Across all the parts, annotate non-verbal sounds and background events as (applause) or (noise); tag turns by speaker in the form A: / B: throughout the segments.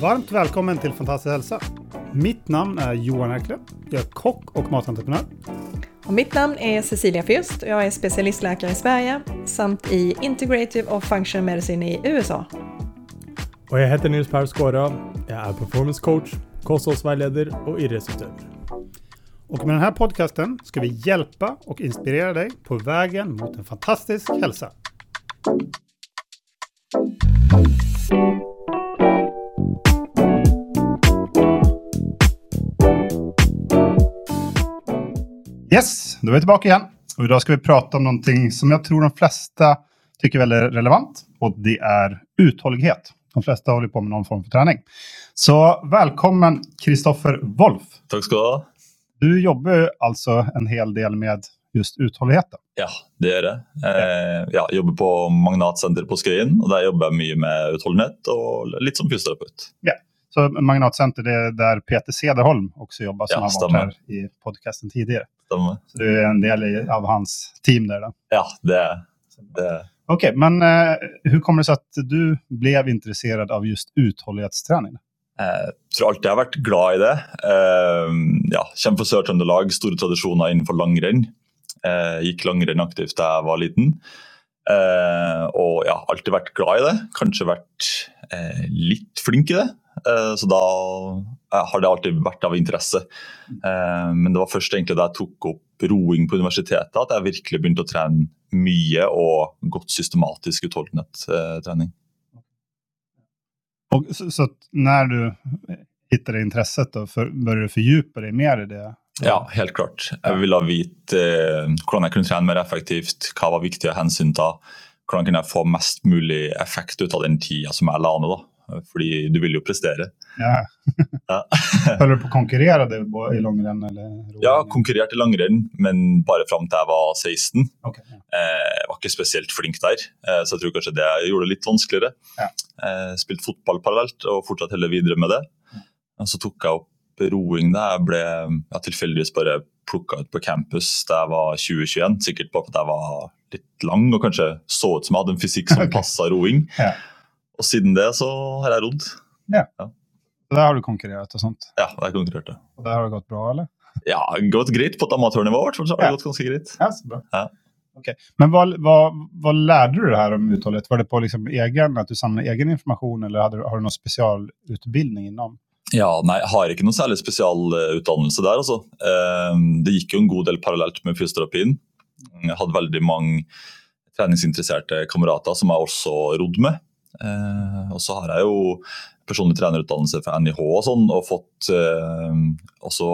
A: Varmt velkommen til Fantastisk helse. Mitt navn er Johan Erkle. Jeg er kokk og matentreprenør.
B: Og mitt navn er Cecilia Fjust og jeg er spesialistlege i Sverige samt i Integrative og Functional Medicine i USA.
C: Og jeg heter Nils Per Skåra. Jeg er performance coach, kostholdsveileder og idrettsutøver.
A: Och med den här podcasten ska vi hjälpa och inspirera dig på vägen mot en fantastisk hälsa. Yes, då är vi tillbaka igen. Och idag ska vi prata om någonting som jag tror de flesta tycker är väldigt relevant. Och det är uthållighet. De flesta håller på med någon form av träning. Så välkommen Kristoffer Wolf.
D: Takk skal du ha.
A: Du jobber altså en hel del med just uthålligheten.
D: Ja, det gjør jeg. Eh, ja, jobber på Magnatsenteret på Skøyen, og der jobber jeg mye med utholdenhet og litt som fysioterapeut.
A: Så Magnatcenter, det er der Peter Sederholm også jobber, som
D: Ja,
A: har
D: vært
A: her i podcasten tidligere.
D: Stemmer.
A: Så du er en del av hans team der, da?
D: Ja, det, er det
A: Ok, men eh, hur kommer det seg at du ble intresserad av just uthållighetsträning?
D: Jeg tror alltid jeg har vært glad i det. Eh, ja, Kommer fra Sør-Trøndelag, store tradisjoner innenfor langrenn. Eh, gikk langrenn aktivt da jeg var liten. Eh, og ja, alltid vært glad i det. Kanskje vært eh, litt flink i det. Eh, så da eh, har det alltid vært av interesse. Eh, men det var først egentlig da jeg tok opp roing på universitetet at jeg virkelig begynte å trene mye og godt systematisk utholdenhetstrening.
A: Och, så, så när du då, för, började du fördjupa dig mer i det?
D: Ja, helt klart. Jeg ville vite eh, hvordan jeg kunne trene mer effektivt, hva var viktig å hensynta. Hvordan kunne jeg få mest mulig effekt ut av den tida som jeg la ned. da. Fordi du vil jo prestere.
A: Ja.
D: Ja. (laughs)
A: Du på å konkurrere det i langrenn? Eller?
D: Jeg konkurrert i langrenn, men bare fram til jeg var 16.
A: Okay, ja.
D: Eh, Jeg var ikke spesielt flink der, eh, så jeg tror kanskje det gjorde det litt vanskeligere.
A: Ja.
D: Eh, Spilt fotball parallelt og fortsatt heller videre med det. Og så tok jeg opp roing da jeg ble ja, tilfeldigvis bare plukka ut på campus da jeg var 2021. Sikkert bare fordi jeg var litt lang og kanskje så ut som jeg hadde en fysikk som (laughs)
A: okay.
D: passa roing.
A: Ja.
D: Og siden det så har jeg rodd.
A: Så Der har du konkurrert og sånt?
D: Ja, der konkurrerte.
A: Og der har det gått bra eller?
D: Ja, gått greit på et amatørnivå, i hvert fall, så har det
A: Ja.
D: gått ganske greit.
A: Ja, så bra.
D: Ja.
A: Okay. Men hva, hva, hva, lærte du det her om utholdet? Var det på liksom egen, at du samlet egen informasjon, eller hadde, du- har du noen specialutbildning innom?
D: Ja, nei, Jeg har ikke noe særlig spesialutdannelse der. altså. Eh, Det gikk jo en god del parallelt med fysioterapien. Jeg hadde veldig mange treningsinteresserte kamerater som jeg også rodde med. Eh, Og så har jeg jo personlig trenerutdannelse fra NIH og sånn, og fått eh, også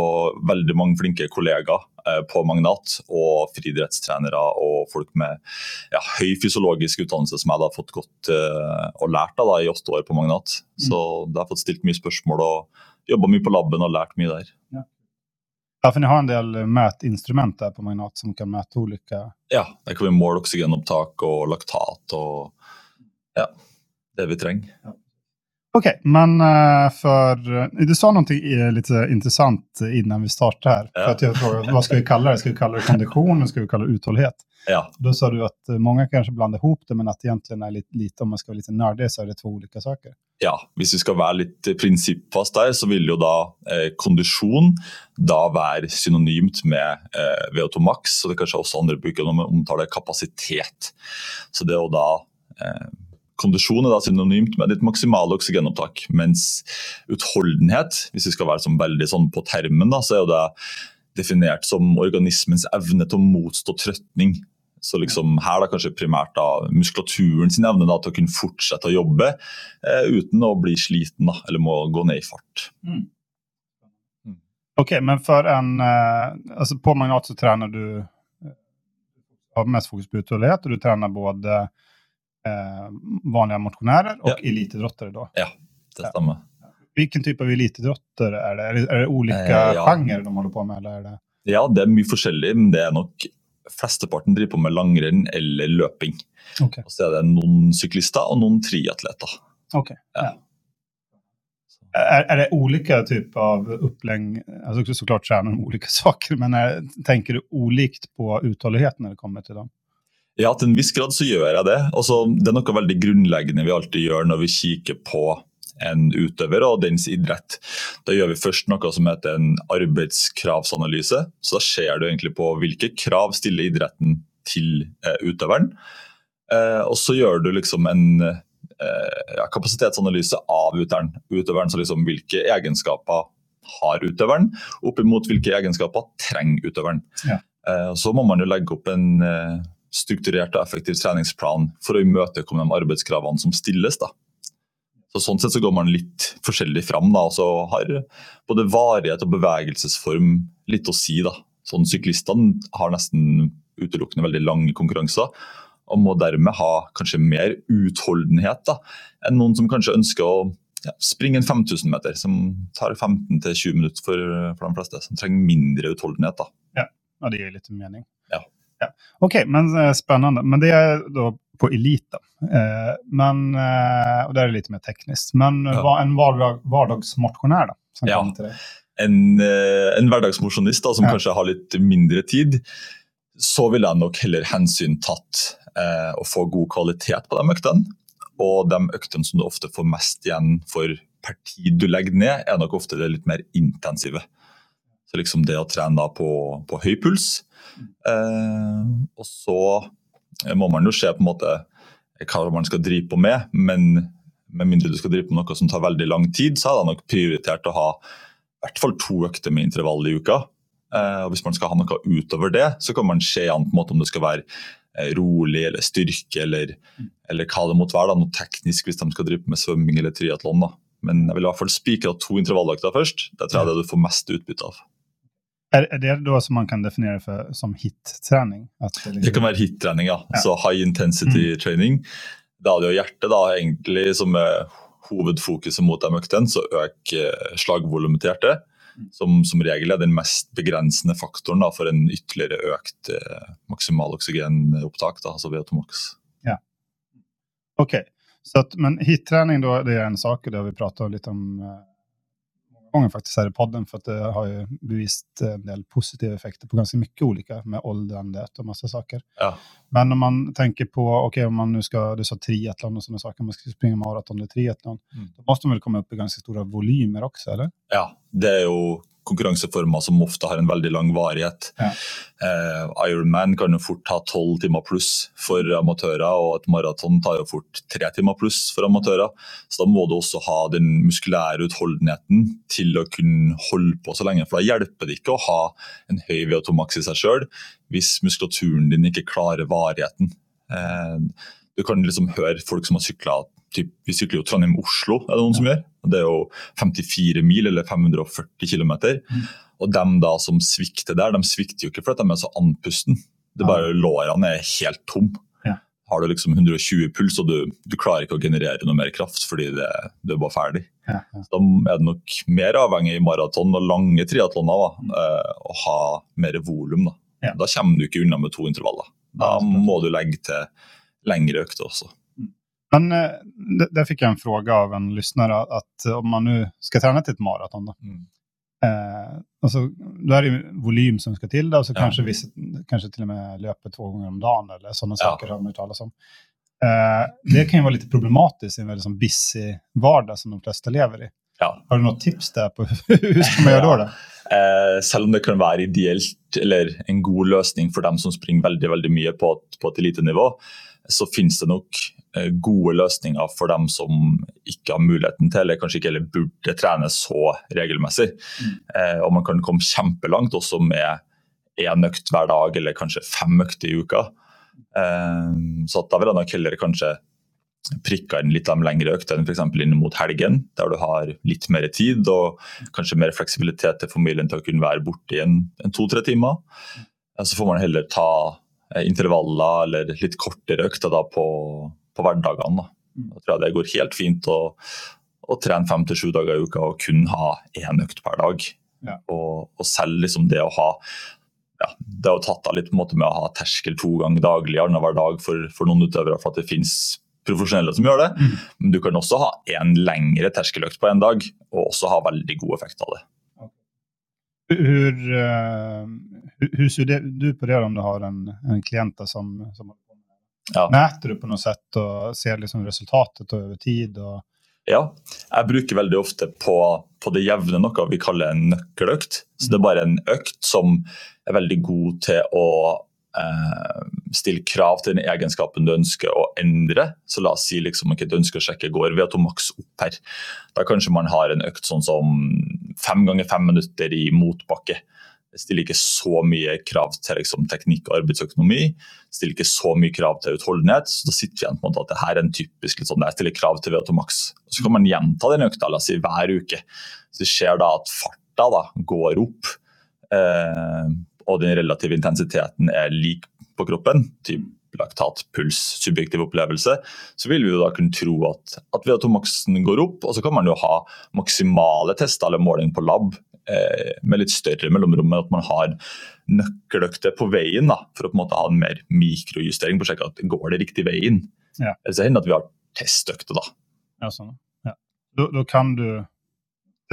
D: veldig mange flinke kollegaer eh, på Magnat. Og friidrettstrenere og folk med ja, høy fysiologisk utdannelse som jeg da har fått gått eh, og lært av da, i åtte år på Magnat. Så da har jeg fått stilt mye spørsmål og jobba mye på laben og lært mye der.
A: Ja, for ni har en del mätinstrument på Magnat som kan mäta olika...
D: Ja, Der kan vi måle oksygenopptak og laktat og ja, det vi trenger.
A: Ok, men eh, för... eh, Du sa någonting litt lite intressant innan vi startade här.
D: Ja.
A: För att jag frågade, vad ska vi kalla det? Ska vi kalla det kondition eller ska vi kalla det uthållighet?
D: Ja,
A: Då sa du att många kanske blandar ihop det, men att egentligen är lite, lite om man ska vara lite nördig så är det två olika saker.
D: ja, Hvis vi skal være litt prinsippfast der, så vil jo da eh, kondisjon da være synonymt med eh, VO2 max. Og det er kanskje også andre bruker når man omtaler kapasitet. Så det å da eh, Kondisjon er da synonymt med ditt maksimale oksygenopptak. Mens utholdenhet, hvis vi skal være sånn veldig sånn på termen, da, så er jo det definert som organismens evne til å motstå trøtning. Så liksom her da kanskje primært da muskulaturen sin evne da til å kunne fortsette å jobbe eh, uten å bli sliten da, eller må gå ned i fart.
A: Ok, men for en... Eh, altså på Magnat så trener du... eh, Har mest fokus på utholdenhet, og du trener både eh, vanliga motionärer och
D: Ja.
A: elitidrottare då.
D: Det
A: Ja. Hvilken type av elitidrottare er det? Er det, ulike det olika
D: Eh, ja.
A: de holder på med? Eller er det...
D: Ja, det er mye forskjellig, men det er nok flesteparten driver på med langrenn eller løping.
A: Okay.
D: Og så er det noen syklister og noen triatleter.
A: Okay.
D: Ja.
A: Ja. Er, er det ulike typer av opplegg altså Så klart trener de ulike saker, men er, tenker du ulikt på utholdenheten når det kommer til dem?
D: Ja, til en viss grad så gjør jeg det. Også, det er noe veldig grunnleggende vi alltid gjør når vi kikker på en utøver og dens idrett. Da gjør vi først noe som heter en arbeidskravsanalyse. Så da ser du egentlig på hvilke krav stiller idretten til eh, utøveren. Eh, og så gjør du liksom en eh, ja, kapasitetsanalyse av utøveren. utøveren så liksom hvilke egenskaper har utøveren, opp imot hvilke egenskaper trenger utøveren.
A: Ja.
D: Eh, så må man jo legge opp en strukturert og effektiv treningsplan for å imøtekomme de arbeidskravene som stilles. da. Så Sånn sett så går man litt forskjellig fram. da, og så har både varighet og bevegelsesform litt å si. da. Sånn Syklistene har nesten utelukkende veldig lange konkurranser, og må dermed ha kanskje mer utholdenhet da, enn noen som kanskje ønsker å ja, springe en 5000 meter, som tar 15-20 minutter for, for de fleste. Som trenger mindre utholdenhet. da.
A: Ja, det gir litt mening.
D: Ja.
A: ja. Ok, men eh, spennende. Men det er da på elite. Eh, men, eh, og det er litt mer teknisk. Men
D: Ja.
A: en hverdag, hverdagsmosjonær, da? Som
D: Ja.
A: deg?
D: en, en hverdagsmosjonist da, som
A: Ja.
D: kanskje har litt mindre tid, så ville jeg nok heller hensyntatt eh, å få god kvalitet på de øktene. Og de øktene som du ofte får mest igjen for per tid du legger ned, er nok ofte det litt mer intensive. Så liksom det å trene da på, på høy puls. Eh, og så må man jo se på en måte hva man skal drive på med, men med mindre du skal drive på noe som tar veldig lang tid, så hadde jeg nok prioritert å ha i hvert fall to økter med intervall i uka. Eh, og Hvis man skal ha noe utover det, så kan man se an på en måte om det skal være eh, rolig eller styrke eller, eller hva det måtte være. Da, noe teknisk hvis de skal drive med svømming eller triatlon. Men jeg vil i hvert fall spikre to intervalløkter først. Det tror jeg det du får mest utbytte av.
A: Er, er det da som man kan definere for, som hit-trening? Det liksom-
D: Det kan være hit-trening, ja.
A: Ja.
D: Så high intensity training. Da er det jo hjertet da, egentlig som er hovedfokuset mot de øktene, så øker eh, slagvolumet til hjertet. Som, som regel er den mest begrensende faktoren da, for en ytterligere økt eh, maksimal oksygenopptak, da, altså VO2max. Ja.
A: Ok, så att, men hit-trening då, det er en sak det har vi pratet litt om eh, många gånger faktiskt här i podden för att det har ju bevist en del positiva effekter på ganska mycket olika med åldrandet och massa saker.
D: Ja.
A: Men om man tänker på, okej om man nu ska, du sa triathlon och sådana saker, om man ska springa maraton eller triathlon,
D: Mm.
A: då måste man väl komma upp i ganska stora volymer också, eller?
D: Ja, det er jo konkurranseformer som ofte har en veldig lang varighet.
A: Ja.
D: Eh, Ironman kan jo fort ha tolv timer pluss for amatører, og et maraton tar jo fort tre timer pluss for amatører. Så da må du også ha den muskulære utholdenheten til å kunne holde på så lenge. For da hjelper det ikke å ha en høy VO2max i seg sjøl hvis muskulaturen din ikke klarer varigheten. Eh, du kan liksom høre folk som har sykla typ, Vi sykler jo Trondheim-Oslo, er det noen som gjør? Det er jo 54 mil, eller 540 km. Og dem da som svikter der, de svikter jo ikke fordi de er så andpusten. Det er bare Lårene er helt tom.
A: Ja.
D: Har du liksom 120 puls, og du, du klarer ikke å generere noe mer kraft fordi det, du er bare ferdig.
A: Ja, ja.
D: Da er det nok mer avhengig i maraton og lange triatloner da, uh, å ha mer volum. Da.
A: Ja.
D: da kommer du ikke unna med to intervaller. Da
A: Ja,
D: må du legge til lengre økter også.
A: Men eh, där fick jag en fråga av en lyssnare att om man nu ska träna till ett maraton då,
D: Mm.
A: Eh, alltså, då är det ju volym som ska till det och så
D: Ja.
A: kanske, vissa, kanske till och med löper två gånger om dagen eller sådana
D: Ja.
A: saker har man ju talas om. Eh, det kan ju vara lite problematiskt i en väldigt som busy vardag som de flesta lever i.
D: Ja.
A: Har du noen tips der på (laughs) hur ska man gjør det? då? (laughs)
D: Eh, selv om det kan være ideelt eller en god løsning for dem som springer veldig veldig mye på et, på et elitenivå, så finnes det nok eh, gode løsninger for dem som ikke har muligheten til, eller kanskje ikke eller burde trene så regelmessig. Mm. og man kan komme kjempelangt også med én økt hver dag, eller kanskje fem økter i uka. Eh, så da vil jeg nok heller kanskje prikka inn litt av de lengre øktene, f.eks. inn mot helgen, der du har litt mer tid og kanskje mer fleksibilitet til familien til å kunne være borte i en, en to-tre timer. Eh, Så får man heller ta eh, intervaller eller litt kortere økter da på, på hverdagene. Da. Jeg tror jeg det går helt fint å, å trene fem til sju dager i uka og kun ha én økt per dag.
A: Ja.
D: Og, og selv liksom det å ha ja, Det er jo tatt av litt måte med å ha terskel to ganger daglig annenhver dag for, for noen utøvere, for at det finnes profesjonelle som gjør det.
A: Mm.
D: Men du kan også ha en lengre terskeløkt på en dag, og også ha veldig god effekt av det.
A: Hvor, eh, hur, ser du på det om du har en, en klient som, som
D: Ja.
A: Mäter du på noe sett og ser liksom resultatet over tid? Og,
D: Ja, jeg bruker veldig ofte på, på det jevne noe vi kaller en nøkkeløkt. Så det er bare en økt som er veldig god til å eh, stille krav til den egenskapen du ønsker å endre. Så la oss si liksom, okay, du ønsker å sjekke går VO2 maks opp her. Da kanskje man har en økt sånn som fem ganger fem minutter i motbakke. Stiller ikke så mye krav til liksom, teknikk og arbeidsøkonomi. Stiller ikke så mye krav til utholdenhet. Så da sitter vi igjen på en måte at det her er en typisk litt sånn, jeg stiller krav til VO2 maks. Så kan man gjenta den økta la hver uke. Så det skjer da at farta da, går opp, eh, og den relative intensiteten er lik på kroppen. typ laktat, puls, subjektiv opplevelse, så vil vi jo da kunne tro at, at VO2 maksen går opp. Og så kan man jo ha maksimale tester eller måling på lab med litt større mellomrom, men at man har nøkkeløkter på veien da, for å på en måte ha en mer mikrojustering på å sjekke at går det riktig veien.
A: Ja.
D: Så hender at vi har testøkter. da.
A: ja, sånn. ja. Da, da kan du,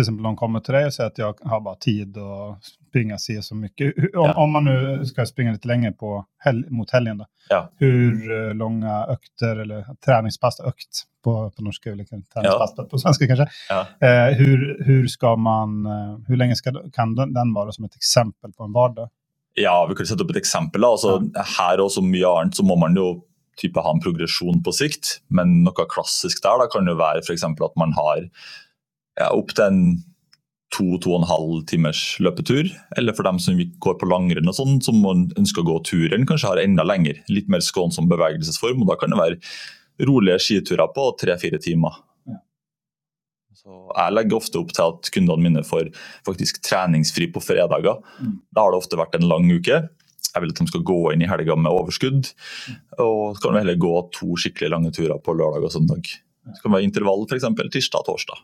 A: till exempel de kommer till dig och säger att jag har bara tid att springa si så mycket. Om,
D: Ja.
A: om man nu ska springa lite längre på hel, mot helgen, då,
D: Ja.
A: hur eh, långa ökter eller träningspass, ökt på, på norska, träningspass på svenska kanske.
D: Ja.
A: Eh, hur, hur ska man, eh, hur länge ska, kan den, den vara som ett exempel på en vardag?
D: Ja, vi kan sette opp et eksempel. da. ja. Her og så mye annet så må man jo type ha en progresjon på sikt. Men noe klassisk der da, kan jo være f.eks. at man har ja, opptil en to-to og en halv timers løpetur. Eller for dem som går på langrenn og sånn, som ønsker å gå turen, kanskje har enda lenger. Litt mer skånsom bevegelsesform. og Da kan det være rolige skiturer på tre-fire timer. Så Jeg legger ofte opp til at kundene mine får faktisk treningsfri på fredager.
A: Mm.
D: Da har det ofte vært en lang uke. Jeg vil at de skal gå inn i helga med overskudd. Og så kan vi heller gå to skikkelig lange turer på lørdag og søndag. Det kan være intervall f.eks. tirsdag og torsdag.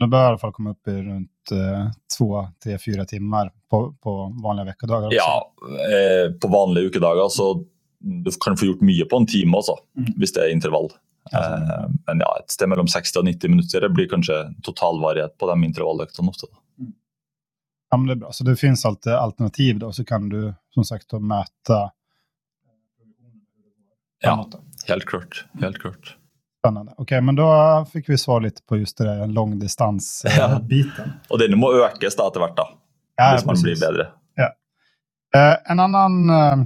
A: Då bör i alla fall komma upp i runt eh, två, tre, fyra timmar på, på vanliga veckodagar. Också.
D: Ja, eh, på vanlige ukedager så du kan få gjort mye på en time også,
A: Mm.
D: hvis det er intervall. Eh, men ja, et sted mellom 60 og 90 minutter det blir kanskje totalvarighet på de intervalløktene ofte. da.
A: Ja, men det er bra. Så det finnes alltid alternativ da, så kan du som sagt møte? mäta.
D: Ja. Helt klart. helt klart.
A: Spännande. Okej, men då fick vi svar lite på just det där (laughs)
D: Ja.
A: långdistansbiten.
D: Og denne må økes da etter hvert, da,
A: Ja,
D: hvis man blir
A: precis.
D: bedre.
A: Eh, en annan eh,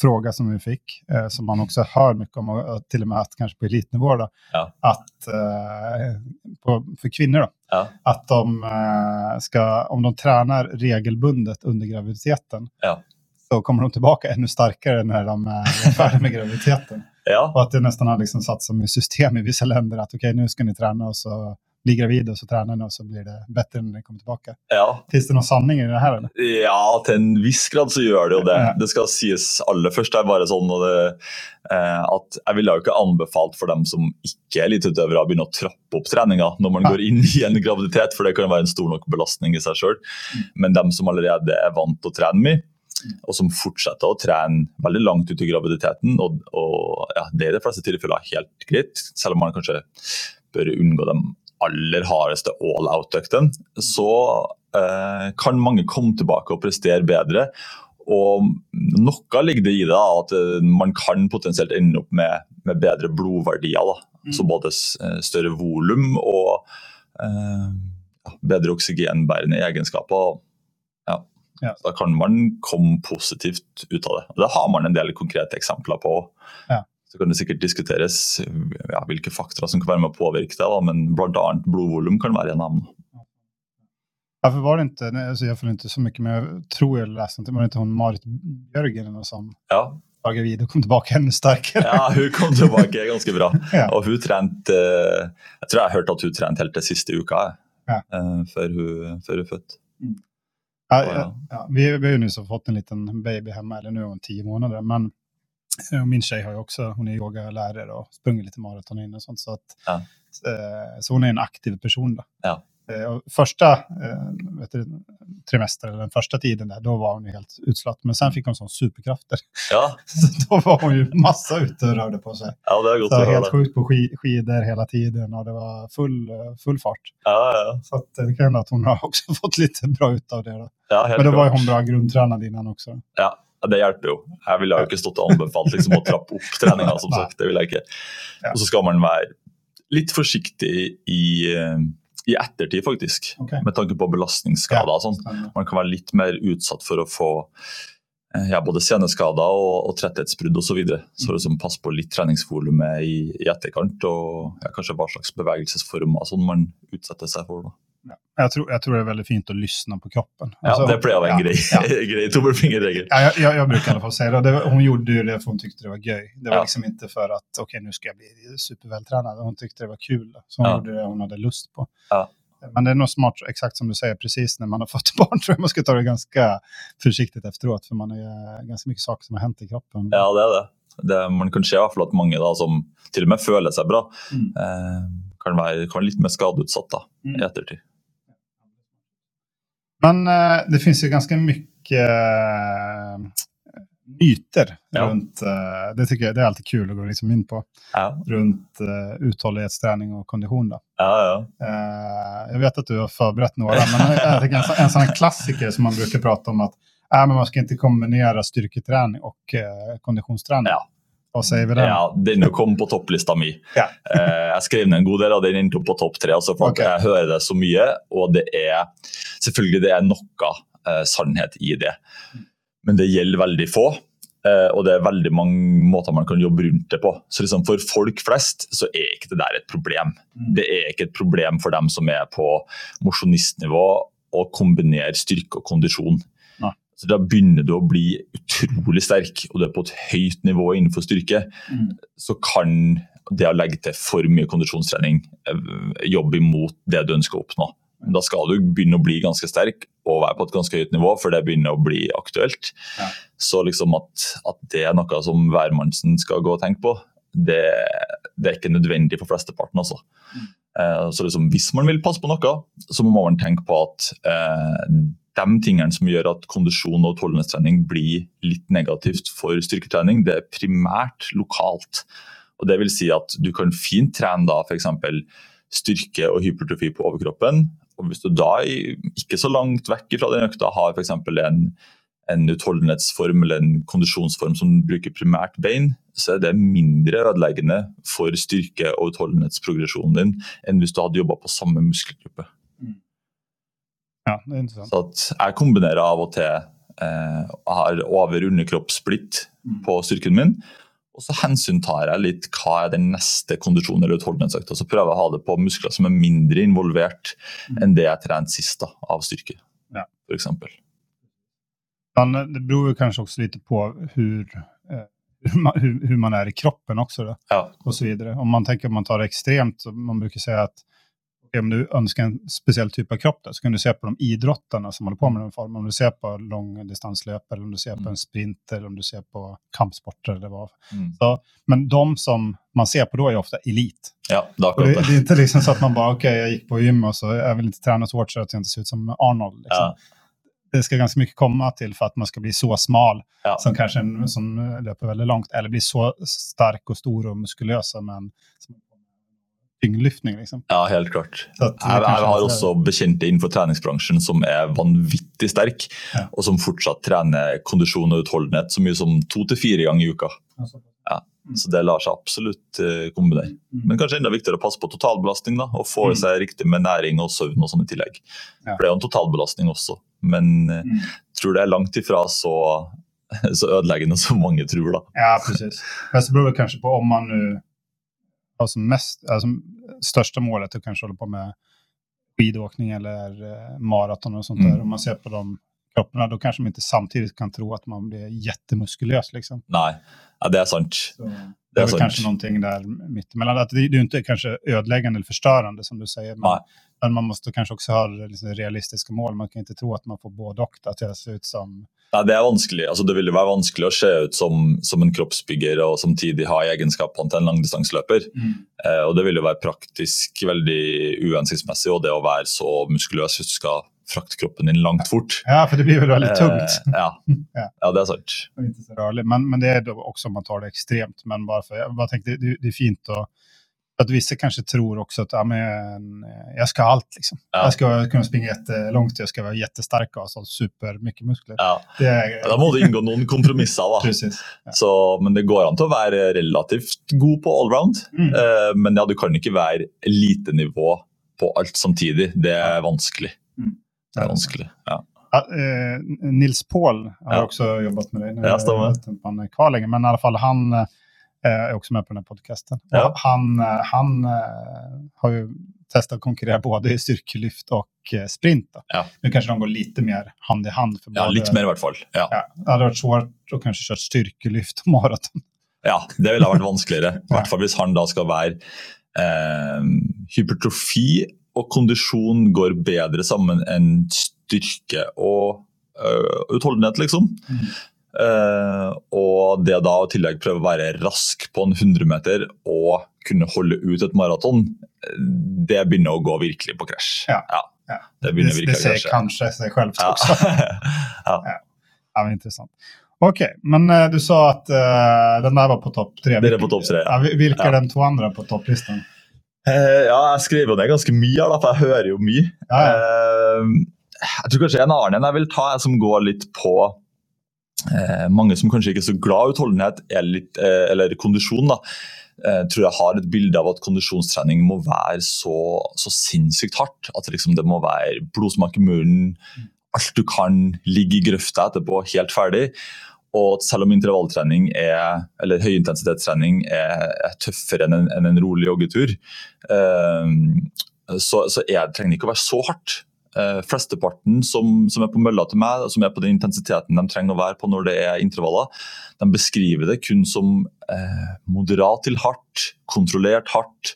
A: fråga som vi fick, eh, som man också hör mycket om, och til till och med att kanske på elitnivå, då,
D: Ja.
A: att, eh, på, för kvinnor, då,
D: Ja.
A: att de eh, ska, om de tränar regelbundet under graviditeten,
D: Ja.
A: så kommer de tillbaka ännu starkare när de är färdiga med graviditeten.
D: Ja,
A: Och att det nästan har liksom satt som ett system i vissa länder att okej, nu ska ni träna och så bli gravida och så tränar ni och så blir det bättre när ni kommer tillbaka.
D: ja.
A: Finns det någon sanning i det här? Eller?
D: Ja, til en viss grad så gjør det jo det. Det skal sies aller først. Det er bare sånn og det, eh, at Jeg ville jo ikke anbefalt for dem som ikke er eliteutøvere å begynne å trappe opp treninga når man
A: Ja.
D: går inn i en graviditet, for det kan være en stor nok belastning i seg sjøl. Men dem som allerede er vant til å trene mye, og som fortsetter å trene veldig langt ut i graviditeten, og, og ja, det er i de fleste tilfeller helt greit, selv om man kanskje bør unngå de aller hardeste all out-øktene, så eh, kan mange komme tilbake og prestere bedre. Og noe ligger det i det, at eh, man kan potensielt ende opp med, med bedre blodverdier.
A: Mm.
D: Så både eh, større volum og eh, bedre oksygenbærende egenskaper. Ja.
A: Ja.
D: Da kan man komme positivt ut av det. Og det har man en del konkrete eksempler på.
A: Ja.
D: Så kan det sikkert diskuteres ja, hvilke faktorer som kan være med å påvirke det, da, men bl.a. blodvolum kan være en av dem.
A: for var det inte, nej, alltså jag följer inte så mycket, men jag tror jag läste inte, var det inte hon Marit Bjørgen som
D: Ja,
A: var gravid och kom tilbake enda sterkere?
D: ja hun kom tilbake ganske bra. (laughs)
A: Ja.
D: Og hun trente Jeg tror jeg har hørt at hun trente helt til siste uka
A: Ja.
D: eh, før, hun, før hun fødte.
A: Ja,
D: Ja.
A: ja, ja. Vi, vi har ju nyss fått en liten baby hemma, eller nu är hon tio månader, men eh, min tjej har ju också, hon är yogalärare och sprungit lite maraton innan och sånt, så, att,
D: Ja.
A: eh, så hon är en aktiv person. Då. Eh, första eh, vet du, trimester, eller den första tiden där, då var hon ju helt utslått. Men sen fick hon sån superkrafter.
D: Ja, (laughs)
A: Så då var hon ju massa ute och rörde på sig.
D: ja det er godt
A: Så helt sjukt på sk skidor hela tiden och det var full, eh, full fart.
D: Ja, ja,
A: Så att det kan hända att hon har också (laughs) fått lite bra ut av det. Då.
D: ja,
A: Men då var ju hon bra grundtränad innan också.
D: Ja, det hjelper jo. Jeg ville jo ikke stått og anbefalt liksom, å trappe opp treninga, som (laughs) sagt. Det ville jeg ikke. Og så skal man være litt forsiktig i, eh, i ettertid, faktisk.
A: Okay.
D: Med tanke på belastningsskader og sånn. Man kan være litt mer utsatt for å få eh, ja, både seneskader og, og tretthetsbrudd osv. Så, videre. så liksom pass på litt treningsvolumet i, i etterkant, og ja, kanskje hva slags bevegelsesformer sånn man utsetter seg for. Da.
A: Jag, tror, jag tror det är väldigt fint att lyssna på kroppen.
D: Ja, det pleier å være en
A: ja,
D: grei,
A: ja. (laughs)
D: grei tommelfingerregel.
A: Ja, jag, jag, brukar i alla fall säga det. det. Hon gjorde ju det för hon tyckte det var göj. Det var
D: Ja.
A: liksom inte för att okej nu ska jag bli supervältränad. Hon tyckte det var kul. Så hon
D: Ja.
A: gjorde det hon hade lust på.
D: Ja.
A: Men det är nog smart, exakt som du säger, precis när man har fått (laughs) barn tror jag man ska ta det ganska försiktigt efteråt. För man har ganska mycket saker som har hänt i kroppen.
D: Ja, det er det. det man kan se at mange da, som til og med føler seg bra,
A: Mm.
D: eh, kan være, kan være litt mer skadeutsatt
A: Mm.
D: i ettertid.
A: Men eh, det finns ju ganska mycket eh, myter
D: Ja.
A: rundt eh, det tycker jag det är alltid kul att gå liksom in på,
D: Ja,
A: Rundt uthållighetsträning och kondition.
D: Ja, ja.
A: Jag vet att du har förberett några, men jag tycker en, sån- en sån klassiker som man brukar prata om att äh, men man ska inte kombinera styrketräning och konditionsträning.
D: Ja.
A: Vad save den?
D: ja den kom på topplista mi.
A: Ja. (laughs)
D: Eh, jeg skrev ned en god del, og den endte opp på topp tre. Altså, for okay. Jeg hører det så mye, og det er selvfølgelig det er noe eh, sannhet i det. Men det gjelder veldig få. eh, og det er veldig mange måter man kan jobbe rundt det på. Så liksom For folk flest så er ikke det der et problem.
A: Mm.
D: Det er ikke et problem for dem som er på mosjonistnivå å kombinere styrke og kondisjon. Så Da begynner du å bli utrolig sterk, og du er på et høyt nivå innenfor styrke.
A: Mm.
D: Så kan det å legge til for mye kondisjonstrening eh, jobbe imot det du ønsker å oppnå. Da skal du begynne å bli ganske sterk og være på et ganske høyt nivå, for det begynner å bli aktuelt.
A: Ja.
D: Så liksom at, at det er noe som hvermannsen skal gå og tenke på, det, det er ikke nødvendig for flesteparten. Altså. Mm. så liksom, hvis man vil passe på noe, så må man tenke på at eh, de tingene som gjør at kondisjon og utholdenhetstrening blir litt negativt for styrketrening, det er primært lokalt. Og det vil si at du kan fint trene da f.eks. styrke og hypertrofi på overkroppen. Og hvis du da ikke så langt vekk fra den økta har f.eks. en en utholdenhetsform eller en kondisjonsform som bruker primært bein, så er det mindre ødeleggende for styrke- og utholdenhetsprogresjonen din enn hvis du hadde jobba på samme muskelgruppe.
A: Ja, det er interessant.
D: Så at jeg kombinerer av og til eh, har over-underkroppssplitt
A: Mm.
D: på styrken min. Og så hensyntar jeg litt hva er den neste kondisjonen eller utholdenhetsøkta. Så prøver jeg å ha det på muskler som er mindre involvert
A: Mm.
D: enn det jeg trente sist da, av styrke.
A: Ja.
D: For eksempel.
A: Men det beror jo kanskje også litt på hvor eh, hur, man, hur, hur man är i kroppen också. Då,
D: Ja.
A: och så vidare. Om man tänker om man tar det extremt, så man brukar säga att okej, om du ønsker en speciell typ av kropp da, så kan du se på de idrettene som håller på med den formen. Om du ser på langdistanseløp, eller om du ser på
D: Mm.
A: en sprinter, eller om du ser på kampsporter eller hva.
D: Mm.
A: Så, men de som man ser på da, er ofte elit.
D: Ja, det
A: det,
D: det.
A: er ikke liksom så at man bare ok, jeg gikk på gym og så jeg vil ikke trene så hardt så at jeg ikke ser ut som Arnold. Liksom.
D: Ja.
A: Det skal ganske mye komme til for at man skal bli så smal
D: Ja.
A: som kanskje en som løper veldig langt, eller bli så stark og stor og muskuløs som en som tyngdlyftning. Liksom.
D: Ja, helt klart. Jeg, jeg har også bekjente innenfor treningsbransjen som er vanvittig sterk,
A: Ja.
D: og som fortsatt trener kondisjon og utholdenhet så mye som to til fire ganger i uka. Så det lar seg absolutt eh, kombinere.
A: Mm.
D: Men kanskje enda viktigere å passe på totalbelastning da, og få i
A: Mm.
D: seg riktig med næring og søvn og sånn i tillegg. For det er jo en totalbelastning også, men eh,
A: Mm.
D: jeg tror det er langt ifra så, (laughs) så ødeleggende som mange tror. da.
A: Ja, precis. Jeg så beror det kanskje på om man nu som mest, alltså, största målet att kanske hålla på med skidåkning eller eh, maraton och sånt
D: Mm.
A: där. Om man ser på de kropparna, då kanske man inte samtidigt kan tro att man blir jättemuskulös. Liksom.
D: Nei, ja, det er sant.
A: Så
D: Det
A: det
D: är
A: är
D: sant.
A: kanske någonting där mittemellan. Att det, det är ju inte kanske ödeläggande eller förstörande som du säger. Men, men man måste kanske också ha liksom realistiska mål. Man kan inte tro att man får både och. Att jag ser ut som
D: Nei, Det er vanskelig. Altså, det vil jo være vanskelig å se ut som, som en kroppsbygger og samtidig ha egenskapene til en langdistanseløper.
A: Mm.
D: Eh, og det vil jo være praktisk veldig uhensiktsmessig, og det å være så muskuløs hvis du skal frakte kroppen din langt fort.
A: Ja, for det blir vel veldig tungt.
D: Eh, ja. (laughs)
A: Ja.
D: ja, det er sant.
A: så. Men, men det er også också om man tar det ekstremt. Men bare for, jeg bare tänkte, det, det er fint å at visse kanskje tror også at ja, men, jeg skal ska ha alt, Liksom.
D: Ja.
A: Jag ska kunna springa langt, jeg skal være jättestark og ha supermye supermycket muskler.
D: Ja.
A: Det är,
D: Da må du inngå noen kompromisser, da. (laughs) Så, men det går an til å være relativt god på allround.
A: Mm.
D: Eh, men ja, du kan ikke være elitenivå på alt samtidig. Det er vanskelig. Det er vanskelig. Ja.
A: Eh, Nils Pål har
D: Ja.
A: også jobbet med deg.
D: Ja,
A: kvar längre, men i alle fall han eh, også också med på denne podkasten.
D: Ja.
A: Han, eh, han har jo testet å konkurrere både i styrkelyft och eh, sprint.
D: Ja.
A: Nu kanskje de går litt mer hand i hand.
D: Ja, litt mer i hvert fall. Ja.
A: Ja, det hadde vært svårt å kanskje kjøre styrkelyft og maraton.
D: ja, det ville vært vanskeligere. I (laughs) hvert fall hvis han da skal være eh, Hypertrofi og kondisjon går bedre sammen enn styrke og uh, utholdenhet, liksom.
A: Mm.
D: Uh, og det da i tillegg prøve å være rask på en 100 meter og kunne holde ut et maraton, det begynner å gå virkelig på krasj.
A: Ja.
D: Ja,
A: Ja.
D: det
A: Det, det säger
D: krasje.
A: kanske sig självt
D: Ja.
A: också. (laughs)
D: ja.
A: Ja, men intressant. Okej, men uh, du sa at uh, den der var på topp tre.
D: hvilke er på topp tre, ja.
A: Ja, vi- vilka
D: Ja.
A: de to andre på topplistan?
D: Eh, ja, jeg skriver jo ned ganske mye, da, for jeg hører jo mye.
A: Ja.
D: Eh, jeg tror kanskje en annen en jeg vil ta, jeg som går litt på eh, Mange som kanskje ikke er så glad i utholdenhet litt, eller kondisjon. da, tror jeg har et bilde av at kondisjonstrening må være så, så sinnssykt hardt. At liksom det må være blodsmak i munnen, alt du kan, ligge i grøfta etterpå, helt ferdig. Og selv om intervalltrening er, eller høyintensitetstrening er, er tøffere enn en, enn en rolig joggetur, eh, så, så er, trenger det ikke å være så hardt. Eh, flesteparten som, som er på mølla til meg, som er på den intensiteten de trenger å være på når det er intervaller, de beskriver det kun som eh, moderat til hardt, kontrollert hardt,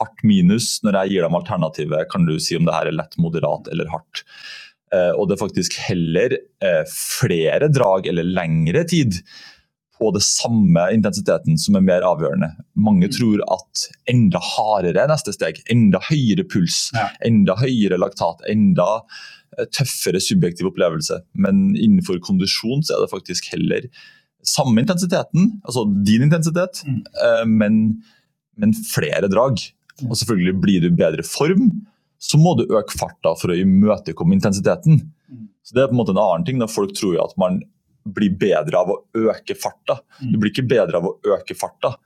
D: hardt minus. Når jeg gir dem alternativet, kan du si om det her er lett, moderat eller hardt. Eh, og det er faktisk heller eh, flere drag eller lengre tid på det samme intensiteten som er mer avgjørende. Mange tror at enda hardere er neste steg, enda høyere puls,
A: Ja.
D: enda høyere laktat, enda eh, tøffere subjektiv opplevelse. Men innenfor kondisjon så er det faktisk heller samme intensiteten, altså din intensitet,
A: Mm.
D: men, men flere drag. Og selvfølgelig blir du i bedre form, så må du øke farta for å imøtekomme intensiteten.
A: Mm.
D: Så Det er på en måte en annen ting. da Folk tror jo at man blir bedre av å øke farta.
A: Mm.
D: Du blir ikke bedre av å øke farta.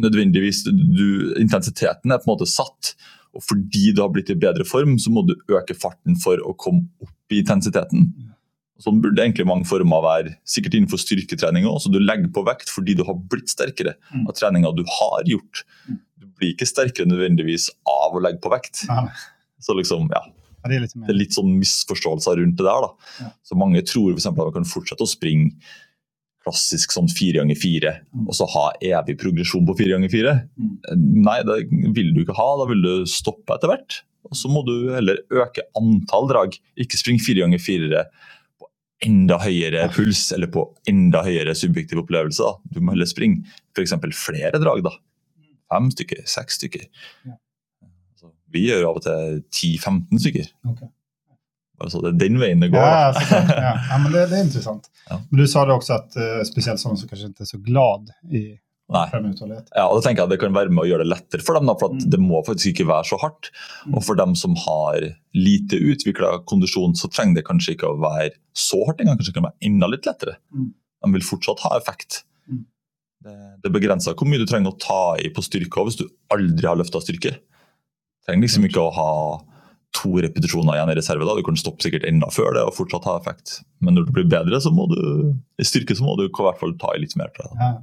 D: Nødvendigvis, du, Intensiteten er på en måte satt. Og fordi du har blitt i bedre form, så må du øke farten for å komme opp i intensiteten. Sånn burde egentlig mange former være. Sikkert innenfor styrketrening òg. Du legger på vekt fordi du har blitt sterkere
A: Mm.
D: av treninga du har gjort.
A: Mm.
D: Du blir ikke sterkere nødvendigvis av å legge på vekt.
A: Ja,
D: Så liksom, ja,
A: det er litt,
D: det er litt sånn misforståelser rundt det der. da.
A: Ja.
D: Så Mange tror for at man kan fortsette å springe klassisk sånn fire ganger fire,
A: Mm.
D: og så ha evig progresjon på fire ganger fire.
A: Mm.
D: Nei, det vil du ikke ha. Da vil du stoppe etter hvert. Og så må du heller øke antall drag. Ikke springe fire ganger fire på enda høyere puls eller på enda høyere subjektiv opplevelse. Da. Du må heller springe f.eks. flere drag. da. Fem stykker, seks stykker.
A: Ja.
D: Vi gjør av og til 10-15 stykker.
A: Okay.
D: Altså, det er den veien det går.
A: Ja, ja. ja, men det, det er interessant. (laughs)
D: Ja.
A: Men du sa det også at uh, spesielt sånne som kanskje ikke er så glad i fremuthållighet.
D: Ja, og da tenker jeg at Det kan være med å gjøre det lettere for dem, da, for
A: Mm.
D: det må faktisk ikke være så hardt.
A: Mm.
D: Og for dem som har lite utvikla kondisjon, så trenger det kanskje ikke å være så hardt engang. Kanskje det kan være enda litt lettere.
A: Mm.
D: De vil fortsatt ha effekt.
A: Mm.
D: Det, det begrenser hvor mye du trenger å ta i på styrke hvis du aldri har løfta styrke. Trenger liksom ikke å ha to repetisjoner igjen i reserve. da. Du kan stoppe sikkert enda før det og fortsatt ha effekt. Men når du blir bedre, så må du i styrke så må du i hvert fall ta i litt mer. Jeg.
A: Ja.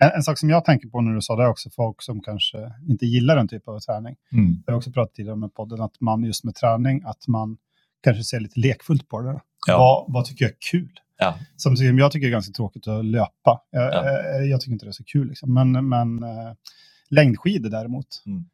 A: En, en sak som jeg tenker på når du sa det er også folk som kanskje ikke gillar den type av trening.
D: Mm.
A: Jeg har også pratet tidligere med podden at man just med trening at man kanskje ser litt lekfullt på det.
D: Ja.
A: Hva, vad tycker jag är kul?
D: Ja.
A: Som jag tycker är ganska tråkigt att löpa. Jag,
D: Ja.
A: eh, jag tycker inte det är så kul. Liksom. Men, men uh, längdskidor däremot.
D: Mm.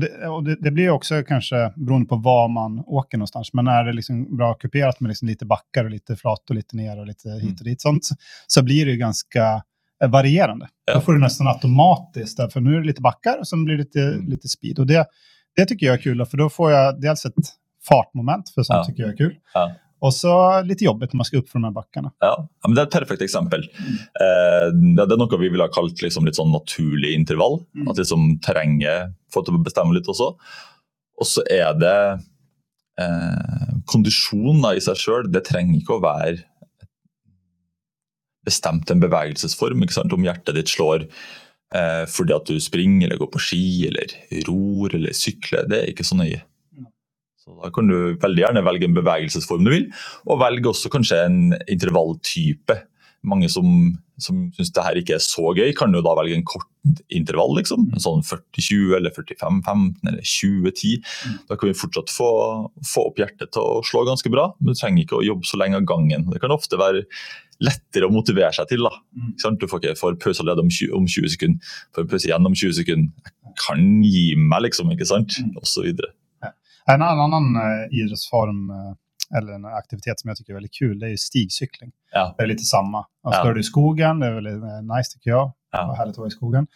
A: Det, och det, det, blir också kanske beroende på var man åker någonstans. Men är det liksom bra kuperat med liksom lite backar och lite flat och lite ner och lite hit och mm. dit sånt, så blir det ganska eh, varierande. Ja. Då får du nästan automatiskt, för nu är det lite backar och sen blir det lite, mm. lite speed. Och det, det tycker jag är kul, för då får jag dels ett fartmoment, för sånt ja. tycker jag är kul. Ja. Och så lite jobbigt när man ska upp för de här backarna.
D: Ja, men Det är ett perfekt exempel. Mm. Eh, det är något vi vill ha kallat liksom litt sånn naturlig intervall. Mm. At liksom terrenget får til å bestemme litt også. Og så er det eh, Kondisjon i seg sjøl, det trenger ikke å være bestemt en bevegelsesform. Om hjertet ditt slår eh, fordi at du springer eller går på ski eller ror eller sykler, det er ikke så nøye. Så Da kan du veldig gjerne velge en bevegelsesform du vil, og velge også kanskje en intervalltype. Mange som, som syns det her ikke er så gøy, kan jo da velge en kort intervall. liksom. En sånn 40-20 eller 45-15 eller 20-10. Mm. Da kan vi fortsatt få, få, opp hjertet til å slå ganske bra, men du trenger ikke å jobbe så lenge av gangen. Det kan ofte være lettere å motivere seg til. da. Mm. Du får ikke for pause allerede om 20, om 20 sekunder, får pause igjen om 20 sekunder. Jeg kan gi meg, liksom, ikke sant? Mm. Og så videre.
A: En annan idrettsform idrottsform eh, eller en aktivitet som jag tycker är väldigt kul, det är ju stigcykling. Ja. Det är lite samma. Alltså, ja. Då är du i skogen, det är väldigt eh, nice tycker jag. Ja. Härligt att vara i skogen.